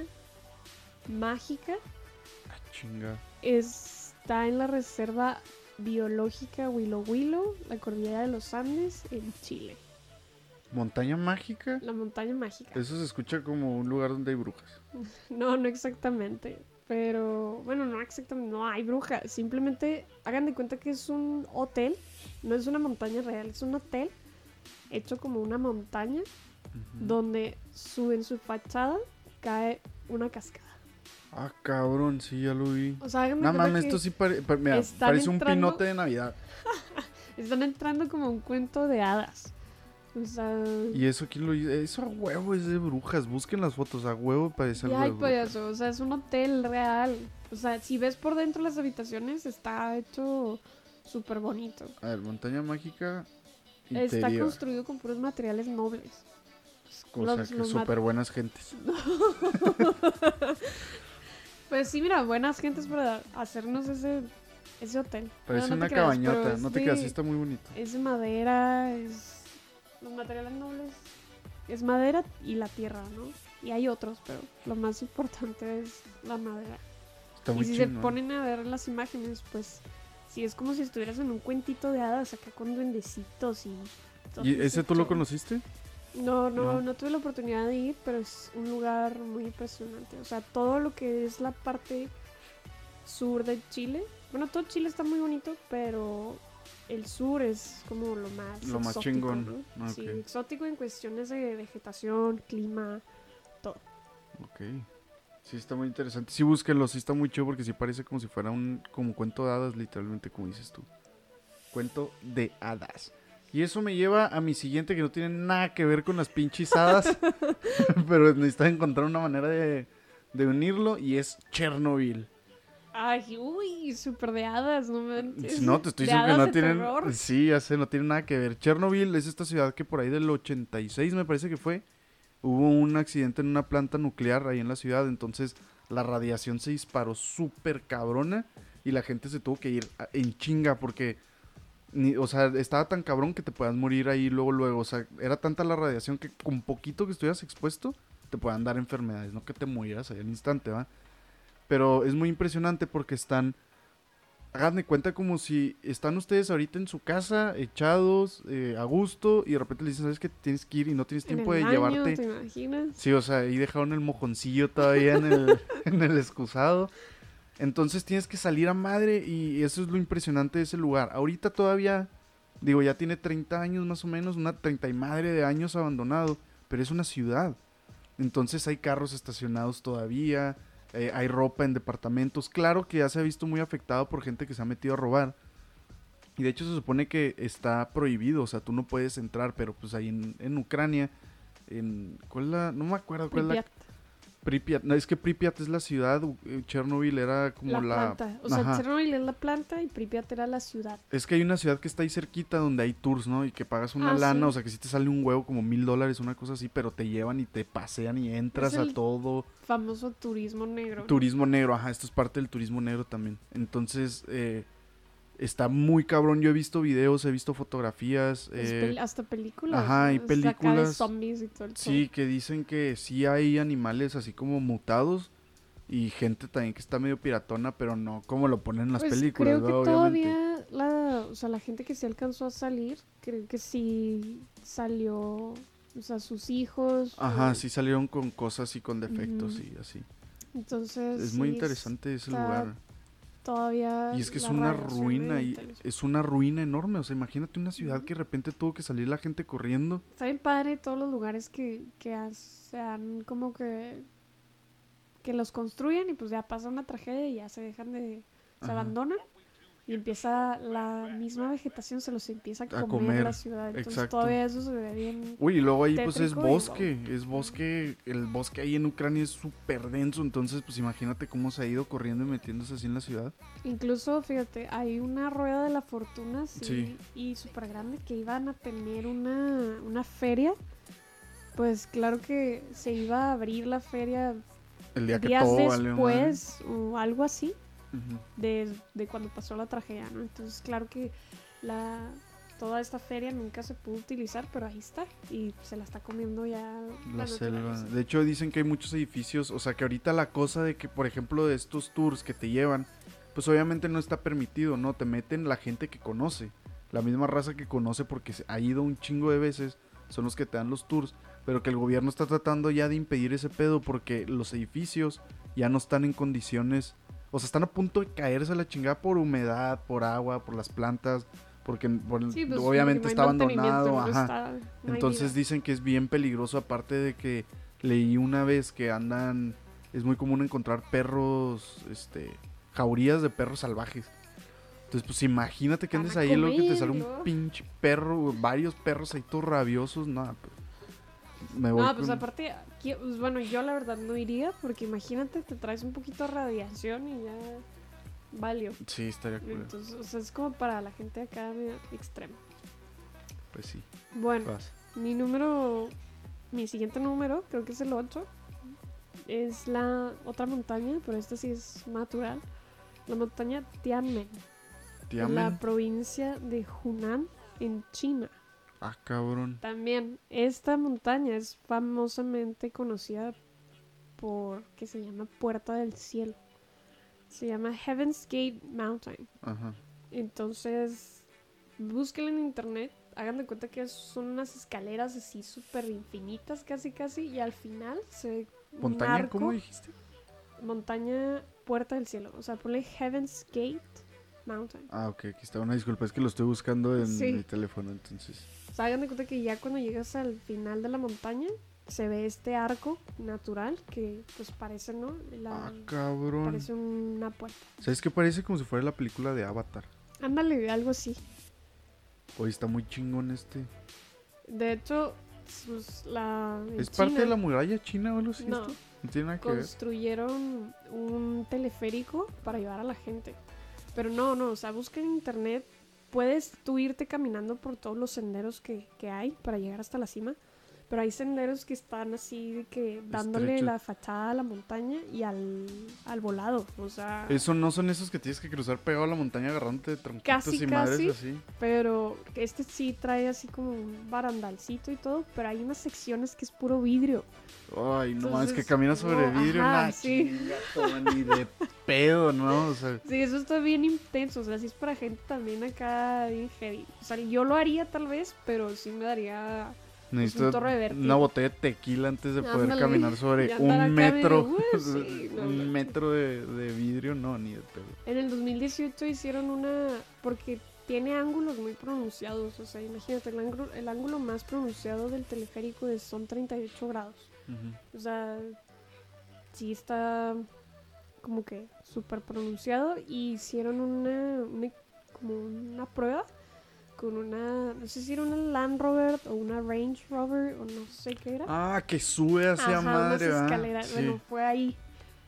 mágica. Ah, chinga. Está en la reserva biológica Huilo Huilo, la cordillera de los Andes, en Chile. ¿Montaña mágica? La montaña mágica. Eso se escucha como un lugar donde hay brujas. *laughs* No, no exactamente. Pero, bueno, no exactamente, no hay brujas. Simplemente hagan de cuenta que es un hotel. No es una montaña real, es un hotel hecho como una montaña Ujú. donde su, en su fachada cae una cascada. Ah, cabrón, sí, ya lo vi. O sea, No mames, esto sí pare- mira, parece un pinote de Navidad. *laughs* están entrando como un cuento de hadas. O sea, Y eso aquí lo. Eso a huevo es de brujas. Busquen las fotos, a huevo parece algo brujas. payaso, o sea, es un hotel real. O sea, si ves por dentro las habitaciones, está hecho súper bonito. A ver, montaña mágica. Está construido con puros materiales nobles. Sea, que súper buenas gentes. *laughs* Pues sí, mira, buenas gentes para hacernos ese, ese hotel. Parece No, no una creas, cabañota. No te de- creas, está muy bonito. Es de madera, es... Los materiales nobles es madera y la tierra, ¿no? Y hay otros, pero lo más *laughs* importante es la madera. Está Y si se ponen a ver las imágenes, pues sí es como si estuvieras en un cuentito de hadas acá con duendecitos y... todo ¿Y ese tú lo conociste? No, no, No. no, tuve la oportunidad de ir, pero es un lugar muy impresionante. O sea, todo lo que es la parte sur de Chile. Bueno, todo Chile está muy bonito, pero el sur es como lo más Lo más exótico, chingón. ¿no? Sí, exótico en cuestiones de vegetación, clima. Ok. Sí, está muy interesante. Sí, búsquenlo. Sí, está muy chido porque sí parece como si fuera un como cuento de hadas, literalmente, como dices tú. Cuento de hadas. Y eso me lleva a mi siguiente que no tiene nada que ver con las pinches hadas. *laughs* *laughs* pero necesito encontrar una manera de, de unirlo y es Chernobyl. Ay, uy, súper de hadas, no manches. No, te estoy diciendo que no tienen. terror. Sí, ya sé, no tiene nada que ver. Chernobyl es esta ciudad que por ahí del 86, me parece que fue. Hubo un accidente en una planta nuclear ahí en la ciudad. Entonces la radiación se disparó súper cabrona. Y la gente se tuvo que ir en chinga porque. Ni, o sea, estaba tan cabrón que te puedas morir ahí luego, luego. O sea, era tanta la radiación que con poquito que estuvieras expuesto, te puedan dar enfermedades. No que te murieras ahí al instante, ¿va? Pero es muy impresionante porque están hagan de cuenta como si están ustedes ahorita en su casa, echados, eh, a gusto, y de repente le dicen, ¿sabes que tienes que ir y no tienes En tiempo el de baño, llevarte? ¿Te imaginas? Sí, o sea, ahí dejaron el mojoncillo todavía en el, *laughs* en el excusado. Entonces tienes que salir a madre y eso es lo impresionante de ese lugar. Ahorita todavía, digo, ya tiene 30 años más o menos, una 30 y madre de años abandonado, pero es una ciudad. Entonces hay carros estacionados todavía, eh, hay ropa en departamentos. Claro que ya se ha visto muy afectado por gente que se ha metido a robar. Y de hecho se supone que está prohibido, o sea, tú no puedes entrar, pero pues ahí en, en Ucrania, en... ¿Cuál es la...? No me acuerdo cuál es la... Pripyat. No, es que Pripyat es la ciudad, eh, Chernobyl era como la, la... planta. O sea, Ajá. Chernobyl es la planta y Pripyat era la ciudad. Es que hay una ciudad que está ahí cerquita donde hay tours, ¿no? Y que pagas una Ah, lana, sí. o sea, que si te sale un huevo como mil dólares, una cosa así, pero te llevan y te pasean y entras Es a todo. Famoso turismo negro. ¿no? Turismo negro, ajá, esto es parte del turismo negro también. Entonces, eh, está muy cabrón. Yo he visto videos, he visto fotografías. Eh, hasta películas. ajá, hay acá de películas. zombies y todo el Sí, que dicen que sí hay animales así como mutados y gente también que está medio piratona, pero no como lo ponen en las Pues películas, creo. Obviamente. todavía la, o sea, la gente que sí alcanzó a salir, creo que sí salió, o sea, sus hijos. Ajá, o- sí salieron con cosas y con defectos Ujú. y así. Entonces Es muy interesante ese lugar. Todavía Y es que es una ruina y es una ruina enorme. O sea, imagínate una ciudad que de repente tuvo que salir la gente corriendo. Está bien padre todos los lugares que, que has- se han como que que los construyen y pues ya pasa una tragedia y ya se dejan de se Ajá. abandonan y empieza la misma vegetación, se los empieza a A comer, comer, la ciudad. Entonces exacto. todavía eso se ve bien. Uy, y luego ahí pues es y bosque, es bosque, el bosque ahí en Ucrania es súper denso, entonces pues imagínate cómo se ha ido corriendo y metiéndose así en la ciudad. Incluso, fíjate, hay una rueda de la fortuna sí, Sí. y súper grande que iban a tener una, una feria. Pues claro que se iba a abrir la feria El día que días todo valió madre. después o algo así. De, de cuando pasó la tragedia, ¿no? Entonces, claro que la, toda esta feria nunca se pudo utilizar, pero ahí está. Y se la está comiendo ya La selva. naturaleza. De hecho, dicen que hay muchos edificios. O sea, que ahorita la cosa de que, por ejemplo, de estos tours que te llevan, pues obviamente no está permitido, ¿no? Te meten la gente que conoce. La misma raza que conoce porque ha ido un chingo de veces. Son los que te dan los tours. Pero que el gobierno está tratando ya de impedir ese pedo porque los edificios ya no están en condiciones. O sea, están a punto de caerse a la chingada por humedad, por agua, por las plantas. Porque por- Sí, pues, obviamente está abandonado. no Ajá. está- no hay Entonces vida. dicen que es bien peligroso, aparte de que leí una vez que andan, es muy común encontrar perros, este, jaurías de perros salvajes. Entonces, pues imagínate que andes ahí y luego que te sale un pinche perro, varios perros ahí todos rabiosos, no, pues, me voy No, pues con- aparte, pues, bueno, yo la verdad no iría, porque imagínate, te traes un poquito de radiación y ya valió. Sí, estaría cool. Entonces, o sea, es como para la gente acá extrema. Pues sí, Bueno. Mi número, mi siguiente número, creo que es el 8, es la otra montaña, pero esta sí es natural. La montaña Tianmen, en la provincia de Hunan, en China. Ah, cabrón. También, esta montaña es famosamente conocida por, que se llama Puerta del Cielo. Se llama Heaven's Gate Mountain. Ajá. Entonces, búsquenla en internet. Hagan de cuenta que son unas escaleras así súper infinitas, casi casi. Y al final se ¿Montaña cómo dijiste? Montaña Puerta del Cielo. O sea, ponle Heaven's Gate Mountain. Ah, ok, aquí está. Una disculpa, es que lo estoy buscando en Sí. mi teléfono, entonces. O sea, hagan de cuenta que ya cuando llegas al final de la montaña, se ve este arco natural que, pues, parece, ¿no? La- Ah, cabrón. parece una puerta. ¿Sabes qué parece como si fuera la película de Avatar? Ándale, algo así. Hoy está muy chingón este. De hecho, pues, la. ¿Es parte de China- la muralla china o algo así? No. esto? No tiene nada que ver. construyeron un teleférico para llevar a la gente. Pero no, no, o sea, busca en internet. Puedes tú irte caminando por todos los senderos que, que hay para llegar hasta la cima. Pero hay senderos que están así de que dándole la fachada a la montaña y al, al volado. O sea, Eso no son esos que tienes que cruzar pegado a la montaña agarrándote de Casi, y madres casi. así. pero este sí trae así como un barandalcito y todo. Pero hay unas secciones que es puro vidrio. Ay, no mames, que caminas sobre no, vidrio, ajá, nah, sí. ni de *laughs* pedo, ¿no? O sea, Sí, eso está bien intenso, o sea, sí es para gente también acá bien heavy. O sea, yo lo haría tal vez, pero sí me daría... necesito torre de vértigo. una botella de tequila antes de poder Ándale, caminar sobre acá un metro. "Uh, sí", *laughs* no, un metro de, de vidrio, no, ni de pedo. En el 2018 hicieron una... porque tiene ángulos muy pronunciados, o sea, imagínate, el ángulo, el ángulo más pronunciado del teleférico es, son 38 grados. Ujú. O sea, sí está como que súper pronunciado y hicieron una, una- como una prueba con una, no sé si era una Land Rover o una Range Rover o no sé qué era. Ah, que sube hacia Ajá, madre, escaleras. Sí. Bueno, fue ahí.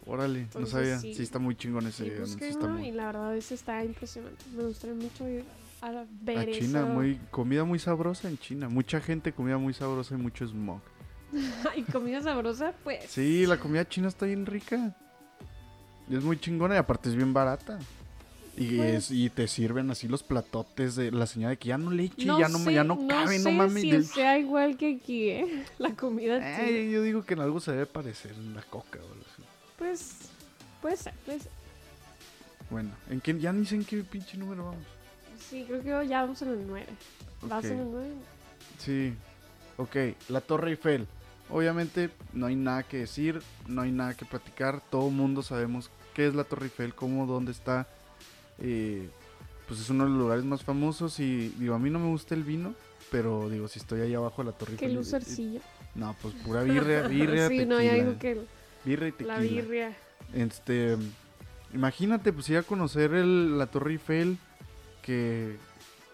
Órale, no Entonces, sabía. sí. Sí. está muy chingón ese Sí, anuncio, está búsquenlo muy- y la verdad ese está impresionante. Me gustaría mucho ir a ver A China, eso. muy, comida muy sabrosa en China. Mucha gente, comida muy sabrosa y mucho smog. *laughs* y comida sabrosa, pues. Sí, la comida china está bien rica. Y es muy chingona y aparte es bien barata. Y, Pues- es, y te sirven así los platotes de la señora de que ya no le eche, No ya no, ya no cabe, no sé mames. si de- sea igual que aquí, ¿eh? *laughs* La comida china. Ay, yo digo que en algo se debe parecer en la coca o algo así. Pues, puede ser, puede ser. Bueno, ¿en qué, ya ni sé en qué pinche número vamos. Sí, creo que ya vamos en el 9. ¿Vas Ok. en el 9? Sí. Ok, la Torre Eiffel. Obviamente no hay nada que decir, no hay nada que platicar. Todo mundo sabemos qué es la Torre Eiffel, cómo, dónde está. Eh, pues es uno de los lugares más famosos y digo, a mí no me gusta el vino, pero digo, si estoy ahí abajo de la Torre Qué Eiffel. y- lucercilla. y- No, pues pura birria, *laughs* birria, sí, tequila. no, ya que birria y tequila. la birria. Este, imagínate, pues ir a conocer el- la Torre Eiffel, que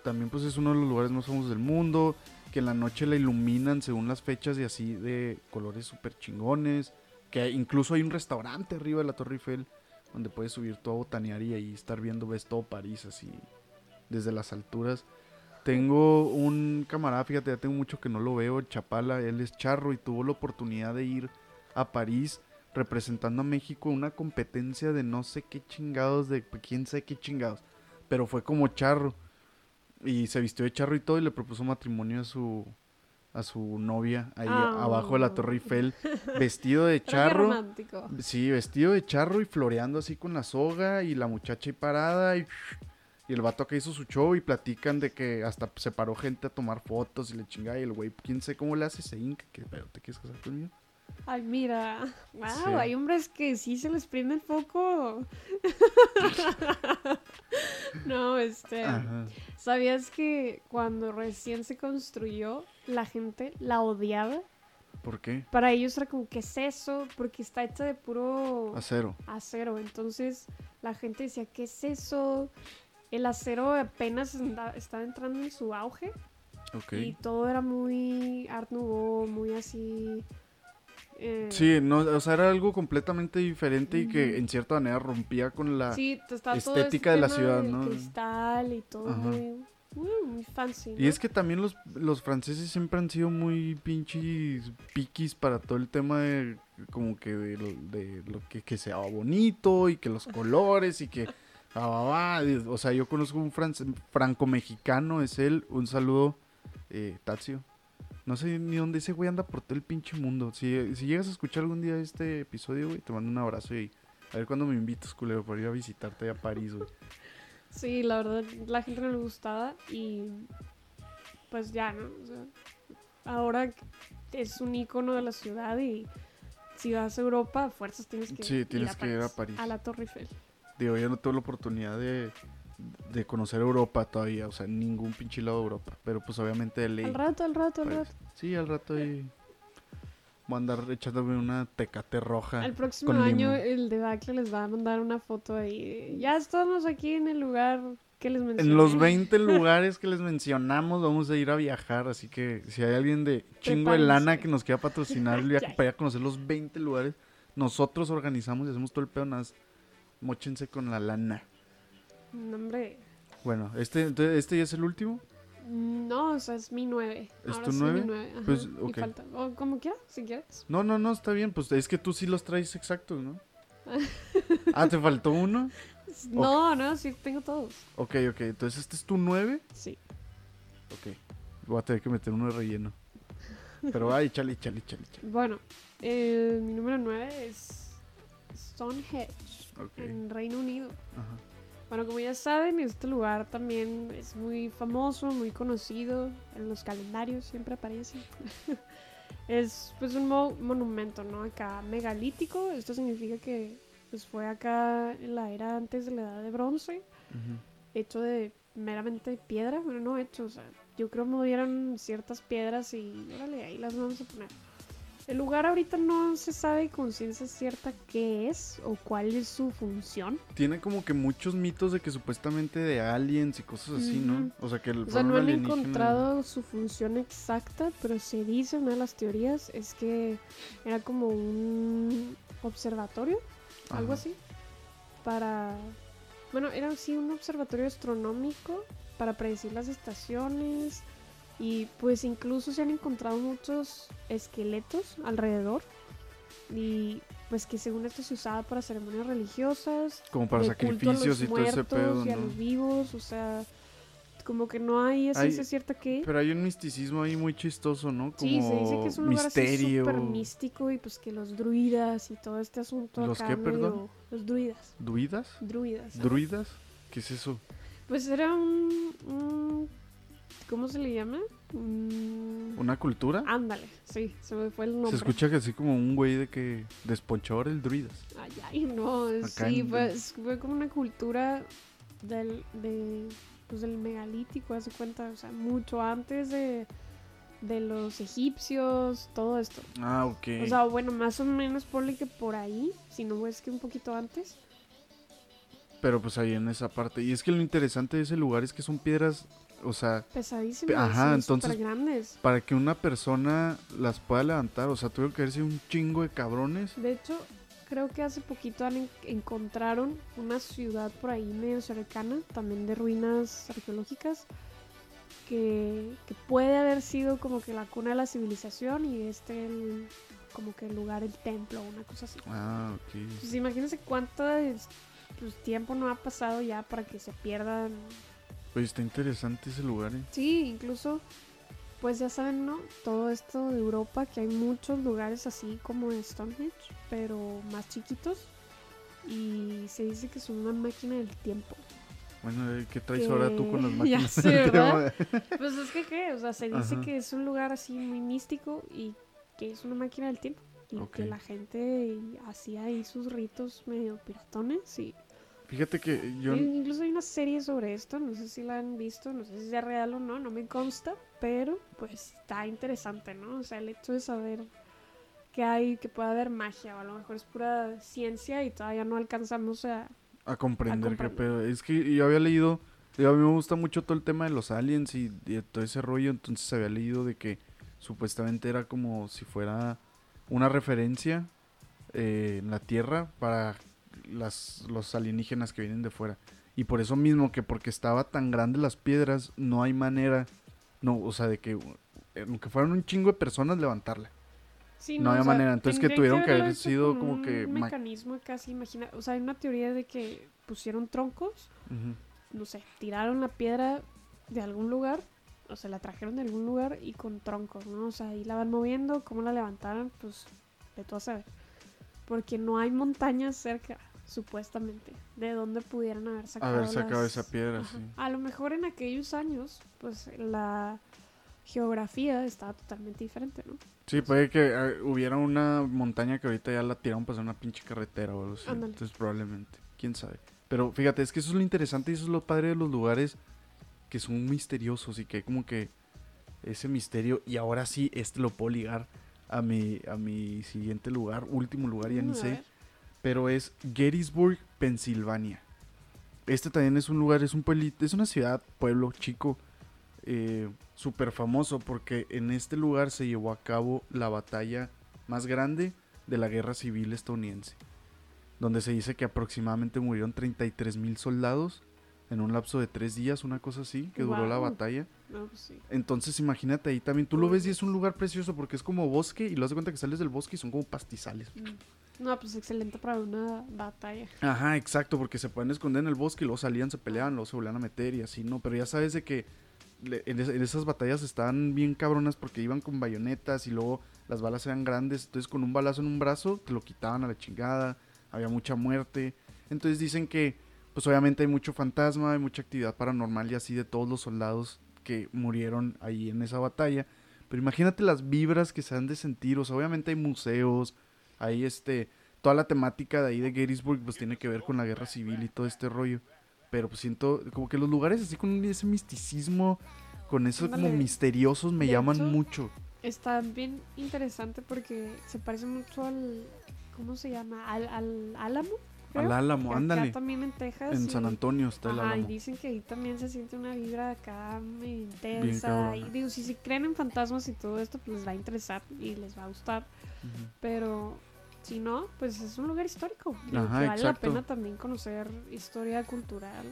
también pues es uno de los lugares más famosos del mundo, que en la noche la iluminan según las fechas y así de colores súper chingones, que incluso hay un restaurante arriba de la Torre Eiffel donde puedes subir todo a botanear y estar viendo, ves todo París así desde las alturas. Tengo un camarada, fíjate, ya tengo mucho que no lo veo, Chapala, él es charro y tuvo la oportunidad de ir a París representando a México una competencia de no sé qué chingados, de quién sé qué chingados, pero fue como charro y se vistió de charro y todo y le propuso matrimonio a su a su novia ahí Ah. abajo de la Torre Eiffel, *laughs* vestido de charro. romántico. Sí, vestido de charro y floreando así con la soga y la muchacha ahí parada y, y el vato que hizo su show y platican de que hasta se paró gente a tomar fotos y le chingada y el güey, quién sé cómo le hace ese inca, que pero te quieres casar conmigo. Ay, mira. Wow, Sí. hay hombres que sí se les prende el foco. *laughs* no, este. Ajá. ¿Sabías que cuando recién se construyó, la gente la odiaba? ¿Por qué? Para ellos era como, ¿qué es eso? Porque está hecha de puro Acero. acero. Entonces la gente decía, ¿qué es eso? El acero apenas estaba entrando en su auge Ok. y todo era muy Art Nouveau, muy así. Eh, Sí, no, o sea, era algo completamente diferente y que en cierta manera rompía con la... sí, estética de la ciudad, ¿no? Cristal y todo muy, muy. Y es que también los, los franceses siempre han sido muy pinches piquis para todo el tema de como que de, lo- de lo que, que sea bonito y que los colores y que *laughs* ah, o sea yo conozco un franco-mexicano es él un saludo eh, Tazio no sé ni dónde ese güey anda por todo el pinche mundo si, si llegas a escuchar algún día este episodio güey te mando un abrazo y a ver cuándo me invitas culero para ir a visitarte a París güey Sí, la verdad, la gente no le gustaba y pues ya, ¿no? O sea, ahora es un icono de la ciudad y si vas a Europa, a fuerzas tienes que Sí, ir tienes que ir a París. A la Torre Eiffel. Digo, yo no tuve la oportunidad de, de conocer Europa todavía, o sea, ningún pinche lado de Europa. Pero pues obviamente de ley. Al rato, al rato, al París. rato. Sí, al rato ahí voy a andar echándome una tecate roja. El próximo año el debacle les va a mandar una foto ahí. de, Ya estamos aquí en el lugar que les mencioné. En los *laughs* 20 lugares que les mencionamos vamos a ir a viajar, así que si hay alguien de chingo de lana que nos quiera patrocinar el viaje Ya. para ir a conocer los 20 lugares, nosotros organizamos y hacemos todo el pedo, nada con la lana. No, hombre. Bueno, este, entonces, este ya es el último. No, o sea, es mi nueve. ¿Es Ahora tu sí, nueve? mi nueve. ajá, Pues, falta. O como quieras, si quieres. No, no, no, está bien. Pues es que tú sí los traes exactos, ¿no? *laughs* ah, ¿te faltó uno? No, no, sí, tengo todos. Ok, ok. Entonces este es tu 9. Sí. Ok. Voy a tener que meter uno de relleno. Pero ay, échale, échale, échale, échale. Bueno, eh, mi número 9 es Stonehenge, en Reino Unido. Ajá. Bueno, como ya saben, este lugar también es muy famoso, muy conocido. En los calendarios siempre aparece. *laughs* es pues un mo- monumento, ¿no? Acá megalítico. Esto significa que pues, fue acá en la era antes de la edad de bronce. Hecho de meramente piedra. Bueno, no hecho, o sea, yo creo que movieron ciertas piedras y órale, ahí las vamos a poner. El lugar ahorita no se sabe con ciencia cierta qué es o cuál es su función. Tiene como que muchos mitos de que supuestamente de aliens y cosas así, ¿no? O sea, que el O sea, no han encontrado su función exacta, pero se dice, una de las teorías es que era como un observatorio, algo así, para... Bueno, era así un observatorio astronómico para predecir las estaciones y pues incluso se han encontrado muchos esqueletos alrededor y pues que según esto se usaba para ceremonias religiosas, Como para a sacrificios y todo ese pedo, y a ¿no? los vivos, o sea, como que no hay esa ciencia cierta que... Pero hay un misticismo ahí muy chistoso, ¿no? Como Sí, se dice que es un lugar misterio. así súper místico y pues que los druidas y todo este asunto ¿Los acá qué, perdón? medio- Los druidas, ¿Druidas? druidas. ¿Druidas? ¿Qué es eso? Pues era un, un- ¿Cómo se le llama? Un- ¿Una cultura? Ándale, sí, se me fue el Se nombre. escucha que así como un güey de que desponchador el druidas. Ay, ay, no, Acá sí, en- pues, fue como una cultura del, de, pues, del megalítico, hace cuenta, o sea, mucho antes de, de los egipcios, todo esto. Ah, ok. O sea, bueno, más o menos ponle que por ahí, si no es que un poquito antes. Pero pues ahí en esa parte. Y es que lo interesante de ese lugar es que son piedras, o sea, Pesadísimas. Ajá, sí, entonces- grandes. para que una persona las pueda levantar, o sea, tuvieron que haberse un chingo de cabrones. De hecho, creo que hace poquito han en- encontraron una ciudad por ahí medio cercana, también de ruinas arqueológicas, que, que puede haber sido como que la cuna de la civilización y este el- como que el lugar, el templo, una cosa así. Ah, ok. Pues imagínense cuánto es- pues, tiempo no ha pasado ya para que se pierdan. Oye, está interesante ese lugar, ¿eh? Sí, incluso, pues ya saben, ¿no? Todo esto de Europa, que hay muchos lugares así como Stonehenge, pero más chiquitos. Y se dice que son una máquina del tiempo. Bueno, eh, ¿qué traes Que- ahora tú con las *laughs* Ya máquinas? sé, del ¿verdad? tema? Pues es que, ¿qué? O sea, se dice Ajá. que es un lugar así muy místico y que es una máquina del tiempo. Y que la gente hacía ahí sus ritos medio piratones y Fíjate que yo... Incluso hay una serie sobre esto, no sé si la han visto, no sé si es real o no, no me consta, pero pues está interesante, ¿no? O sea, el hecho de saber que hay, que puede haber magia, o a lo mejor es pura ciencia y todavía no alcanzamos a... A comprender, A qué comprender. pedo. Es que yo había leído, digo, a mí me gusta mucho todo el tema de los aliens y de todo ese rollo, entonces había leído de que supuestamente era como si fuera una referencia eh, en la Tierra para las, los alienígenas que vienen de fuera. Y por eso mismo, que porque estaba tan grande las piedras, no hay manera, no, o sea, de que aunque fueran un chingo de personas levantarla. Sí, No había o sea, manera, entonces que tuvieron que haber sido como un que ma- mecanismo casi imagina, o sea, hay una teoría de que pusieron troncos, no sé, tiraron la piedra de algún lugar, o sea, la trajeron de algún lugar y con troncos, ¿no? O sea, ahí la van moviendo, cómo la levantaron, pues de todo a saber. Porque no hay montañas cerca, supuestamente, de donde pudieran haber sacado Haber sacado las- esa piedra, sí. A lo mejor en aquellos años, pues la geografía estaba totalmente diferente, ¿no? Sí, puede que eh, hubiera una montaña que ahorita ya la tiraron para hacer una pinche carretera o algo así. Ándale. Entonces probablemente, quién sabe. Pero fíjate, es que eso es lo interesante y eso es lo padre de los lugares que son misteriosos y que hay como que ese misterio y ahora sí este lo puedo ligar a mi a mi siguiente lugar, último lugar, ya ni sé, ver. Pero es Gettysburg, Pensilvania. Este también es un lugar, es un pueblito, es una ciudad, pueblo chico, eh, súper famoso porque en este lugar se llevó a cabo la batalla más grande de la guerra civil estadounidense, donde se dice que aproximadamente murieron 33 mil soldados en un lapso de tres días, una cosa así, que duró la batalla. No, pues sí. Entonces imagínate ahí también, tú lo ves y es un lugar precioso porque es como bosque y lo das de cuenta que sales del bosque y son como pastizales. Mm. No, pues excelente para una batalla. Ajá, exacto, porque se pueden esconder en el bosque y luego salían, se peleaban, luego se volvían a meter y así, ¿no? Pero ya sabes de que en esas batallas estaban bien cabronas porque iban con bayonetas y luego las balas eran grandes, entonces con un balazo en un brazo te lo quitaban a la chingada, había mucha muerte. Entonces dicen que, pues obviamente hay mucho fantasma, hay mucha actividad paranormal y así de todos los soldados que murieron ahí en esa batalla. Pero imagínate las vibras que se han de sentir, o sea, obviamente hay museos, hay este, toda la temática de ahí de Gettysburg pues tiene que ver con la guerra civil y todo este rollo. Pero pues siento como que los lugares así con ese misticismo, con esos como misteriosos me De llaman hecho, mucho. Está bien interesante porque se parece mucho al. ¿Cómo se llama? Al, al Álamo. Creo, Al Álamo, acá ándale. también en Texas. En y- San Antonio está el Ajá, y Álamo. dicen que ahí también se siente una vibra acá medio intensa. Y digo, si, si creen en fantasmas y todo esto, pues les va a interesar y les va a gustar. Pero si no, pues es un lugar histórico. Ajá, que vale la pena también conocer historia cultural.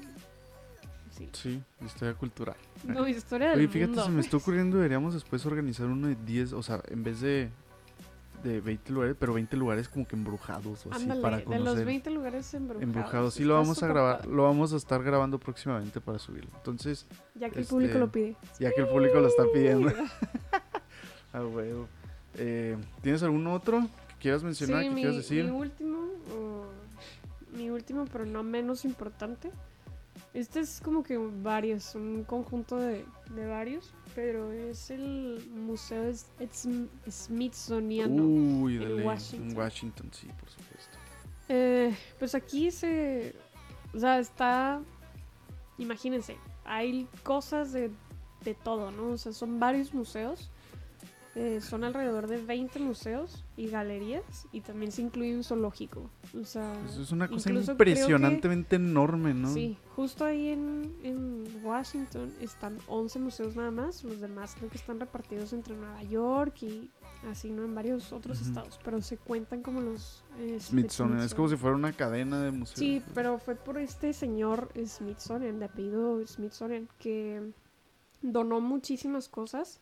Sí. Sí, historia cultural. No, historia del Oye, fíjate, mundo. se me está *laughs* ocurriendo, deberíamos después organizar uno de 10, o sea, en vez de, de 20 lugares, pero 20 lugares como que embrujados o así para de conocer. los 20 lugares embrujados. embrujados. Sí, lo vamos a grabar, padre, lo vamos a estar grabando próximamente para subirlo. Entonces, Ya que el este, público lo pide. ya que el público lo está pidiendo. *laughs* Ah, huevo. Eh, ¿Tienes algún otro que quieras mencionar, Sí, que mi, quieras decir? mi último, o- mi último, pero no menos importante. Este es como que varios, un conjunto de, de varios, pero es el Museo Smithsoniano. Uy, en Washington. En Washington, sí, por supuesto. Eh, pues aquí se. O sea, está. Imagínense, hay cosas de, de todo, ¿no? O sea, son varios museos Eh, son alrededor de 20 museos y galerías y también se incluye un zoológico. O sea, Eso es una cosa que- impresionantemente enorme, ¿no? Sí, justo ahí en, en Washington están 11 museos nada más. Los demás creo que están repartidos entre Nueva York y así, ¿no? En varios otros estados. Pero se cuentan como los eh, Smithsonian. Es como si fuera una cadena de museos. Sí, pero fue por este señor Smithsonian, de apellido Smithsonian, que donó muchísimas cosas.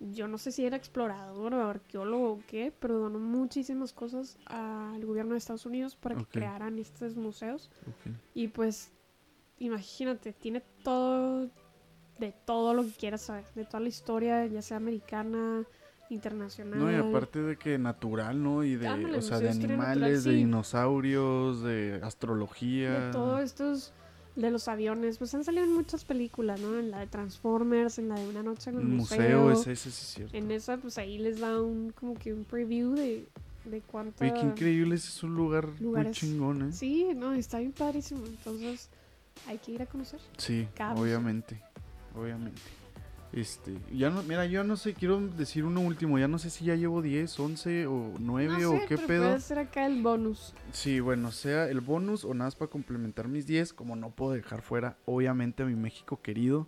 Yo no sé si era explorador o arqueólogo o qué, pero donó muchísimas cosas al gobierno de Estados Unidos para que crearan estos museos. Y pues, imagínate, tiene todo, de todo lo que quieras saber, de toda la historia, ya sea americana, internacional. No, y aparte de que natural, ¿no? Y de, Ándale, o sea, de natural, animales, de dinosaurios, de astrología. de todos estos de los aviones, pues han salido en muchas películas, ¿no? En la de Transformers, en la de Una noche en el museo, museo. ese, ese sí es cierto. En esa, pues ahí les da un como que un preview de, de cuánta... Oye, qué increíble, ese es un lugar muy chingón, ¿eh? Sí, no, está bien padrísimo. Entonces, hay que ir a conocer. Sí, obviamente, obviamente. Este, ya no, mira, yo no sé, quiero decir uno último, ya no sé si ya llevo 10, 11 o 9 no o qué pero pedo. puede ser acá el bonus. Sí, bueno, sea el bonus o nada más para complementar mis 10, como no puedo dejar fuera, obviamente, a mi México querido.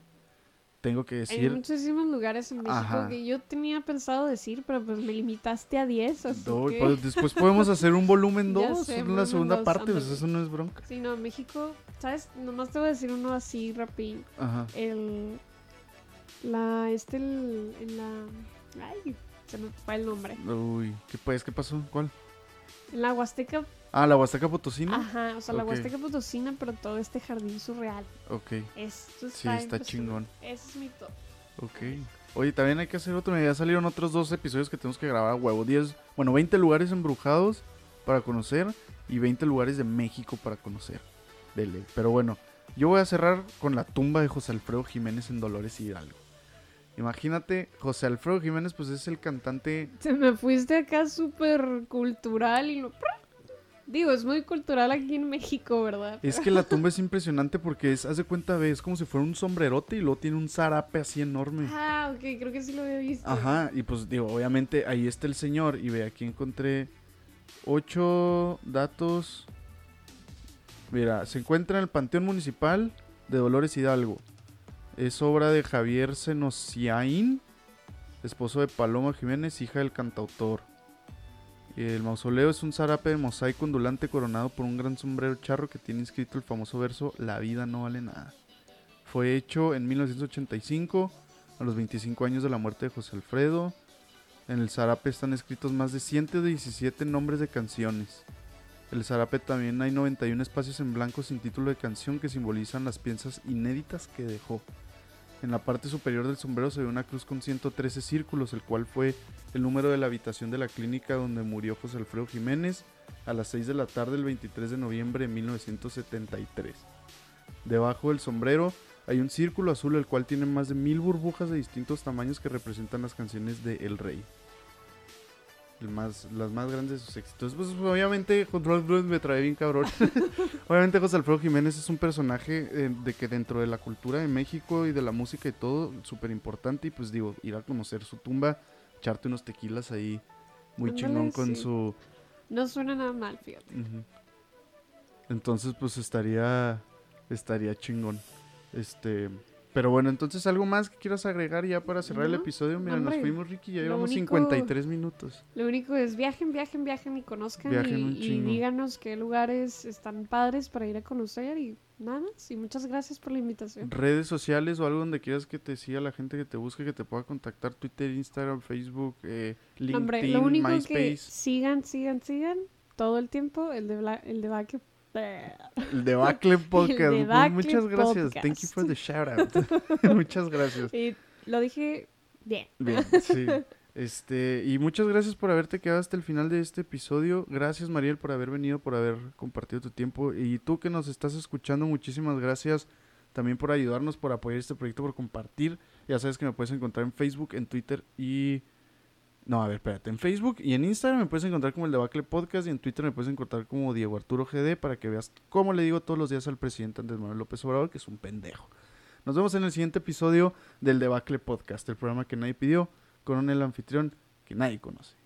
Tengo que Hay decir, muchísimos lugares en México Ajá. que yo tenía pensado decir, pero pues me limitaste a 10, así do- que... pues, después podemos hacer un volumen *laughs* Ya 2, sé, una segunda dos, parte, pues eso no es bronca. Sí, no, México, ¿sabes? Nomás te voy a decir uno así rapidín. Ajá. el la este el, en la ay se me fue el nombre Uy, ¿qué pues? ¿Qué pasó? ¿Cuál? en la Huasteca Ah, la Huasteca Potosina. ajá o sea la. Huasteca Potosina pero todo este jardín surreal Ok, esto sí, está, está impresionante. chingón. ese es mi top Ok. Oye, también hay que hacer otro. Ya salieron otros dos episodios que tenemos que grabar a huevo. 10, bueno, 20 lugares embrujados para conocer y 20 lugares de México para conocer. Dele. Pero bueno, yo voy a cerrar con la tumba de José Alfredo Jiménez en Dolores Hidalgo. Imagínate, José Alfredo Jiménez, pues es el cantante. se me fuiste acá súper cultural y lo digo es muy cultural aquí en México verdad Es que la tumba *laughs* es impresionante porque es, haz de cuenta, ve, es como si fuera un sombrerote y luego tiene un zarape así enorme. ah ok creo que sí lo había visto Ajá, y pues digo, obviamente ahí está el señor y ve, aquí encontré ocho datos. Mira, se encuentra en el Panteón Municipal de Dolores Hidalgo. Es obra de Javier Senociaín, esposo de Paloma Jiménez, hija del cantautor. El mausoleo es un zarape de mosaico ondulante coronado por un gran sombrero charro que tiene inscrito el famoso verso La vida no vale nada. Fue hecho en 1985 a los 25 años de la muerte de José Alfredo. En el zarape están escritos más de 117 nombres de canciones. El zarape también hay 91 espacios en blanco sin título de canción que simbolizan las piezas inéditas que dejó. En la parte superior del sombrero se ve una cruz con 113 círculos, el cual fue el número de la habitación de la clínica donde murió José Alfredo Jiménez a las 6 de la tarde del 23 de noviembre de 1973. Debajo del sombrero hay un círculo azul el cual tiene más de mil burbujas de distintos tamaños que representan las canciones de El Rey. El más, las más grandes de sus éxitos. Pues obviamente Control Blues me trae bien cabrón. *laughs* obviamente José Alfredo Jiménez es un personaje eh, de que dentro de la cultura de México y de la música y todo, súper importante. Y pues digo, ir a conocer su tumba, echarte unos tequilas ahí muy chingón con su... no suena nada mal fíjate. Entonces, pues estaría estaría chingón. Este, pero bueno, entonces algo más que quieras agregar ya para cerrar el episodio. Mira, nos fuimos Ricky, ya llevamos único- 53 minutos. Lo único es viajen, viajen, viajen y conozcan Viajen y, y díganos qué lugares están padres para ir a conocer y nada más. Y muchas gracias por la invitación. Redes sociales o algo donde quieras que te siga la gente que te busque, que te pueda contactar, Twitter, Instagram, Facebook, eh, LinkedIn, Hombre, lo único que MySpace, sigan, sigan, sigan todo el tiempo el de el. El Debacle *laughs* Podcast. Debacle Muchas gracias. Thank you for the shout out. *laughs* Muchas gracias. Y lo dije bien. Bien, sí. Este, y muchas gracias por haberte quedado hasta el final de este episodio. Gracias, Mariel, por haber venido, por haber compartido tu tiempo. Y tú que nos estás escuchando, muchísimas gracias también por ayudarnos, por apoyar este proyecto, por compartir. Ya sabes que me puedes encontrar en Facebook, en Twitter y... No, a ver, espérate. En Facebook y en Instagram me puedes encontrar como el Debacle Podcast y en Twitter me puedes encontrar como Diego Arturo GD para que veas cómo le digo todos los días al presidente Andrés Manuel López Obrador, que es un pendejo. Nos vemos en el siguiente episodio del Debacle Podcast, el programa que nadie pidió, con el anfitrión que nadie conoce.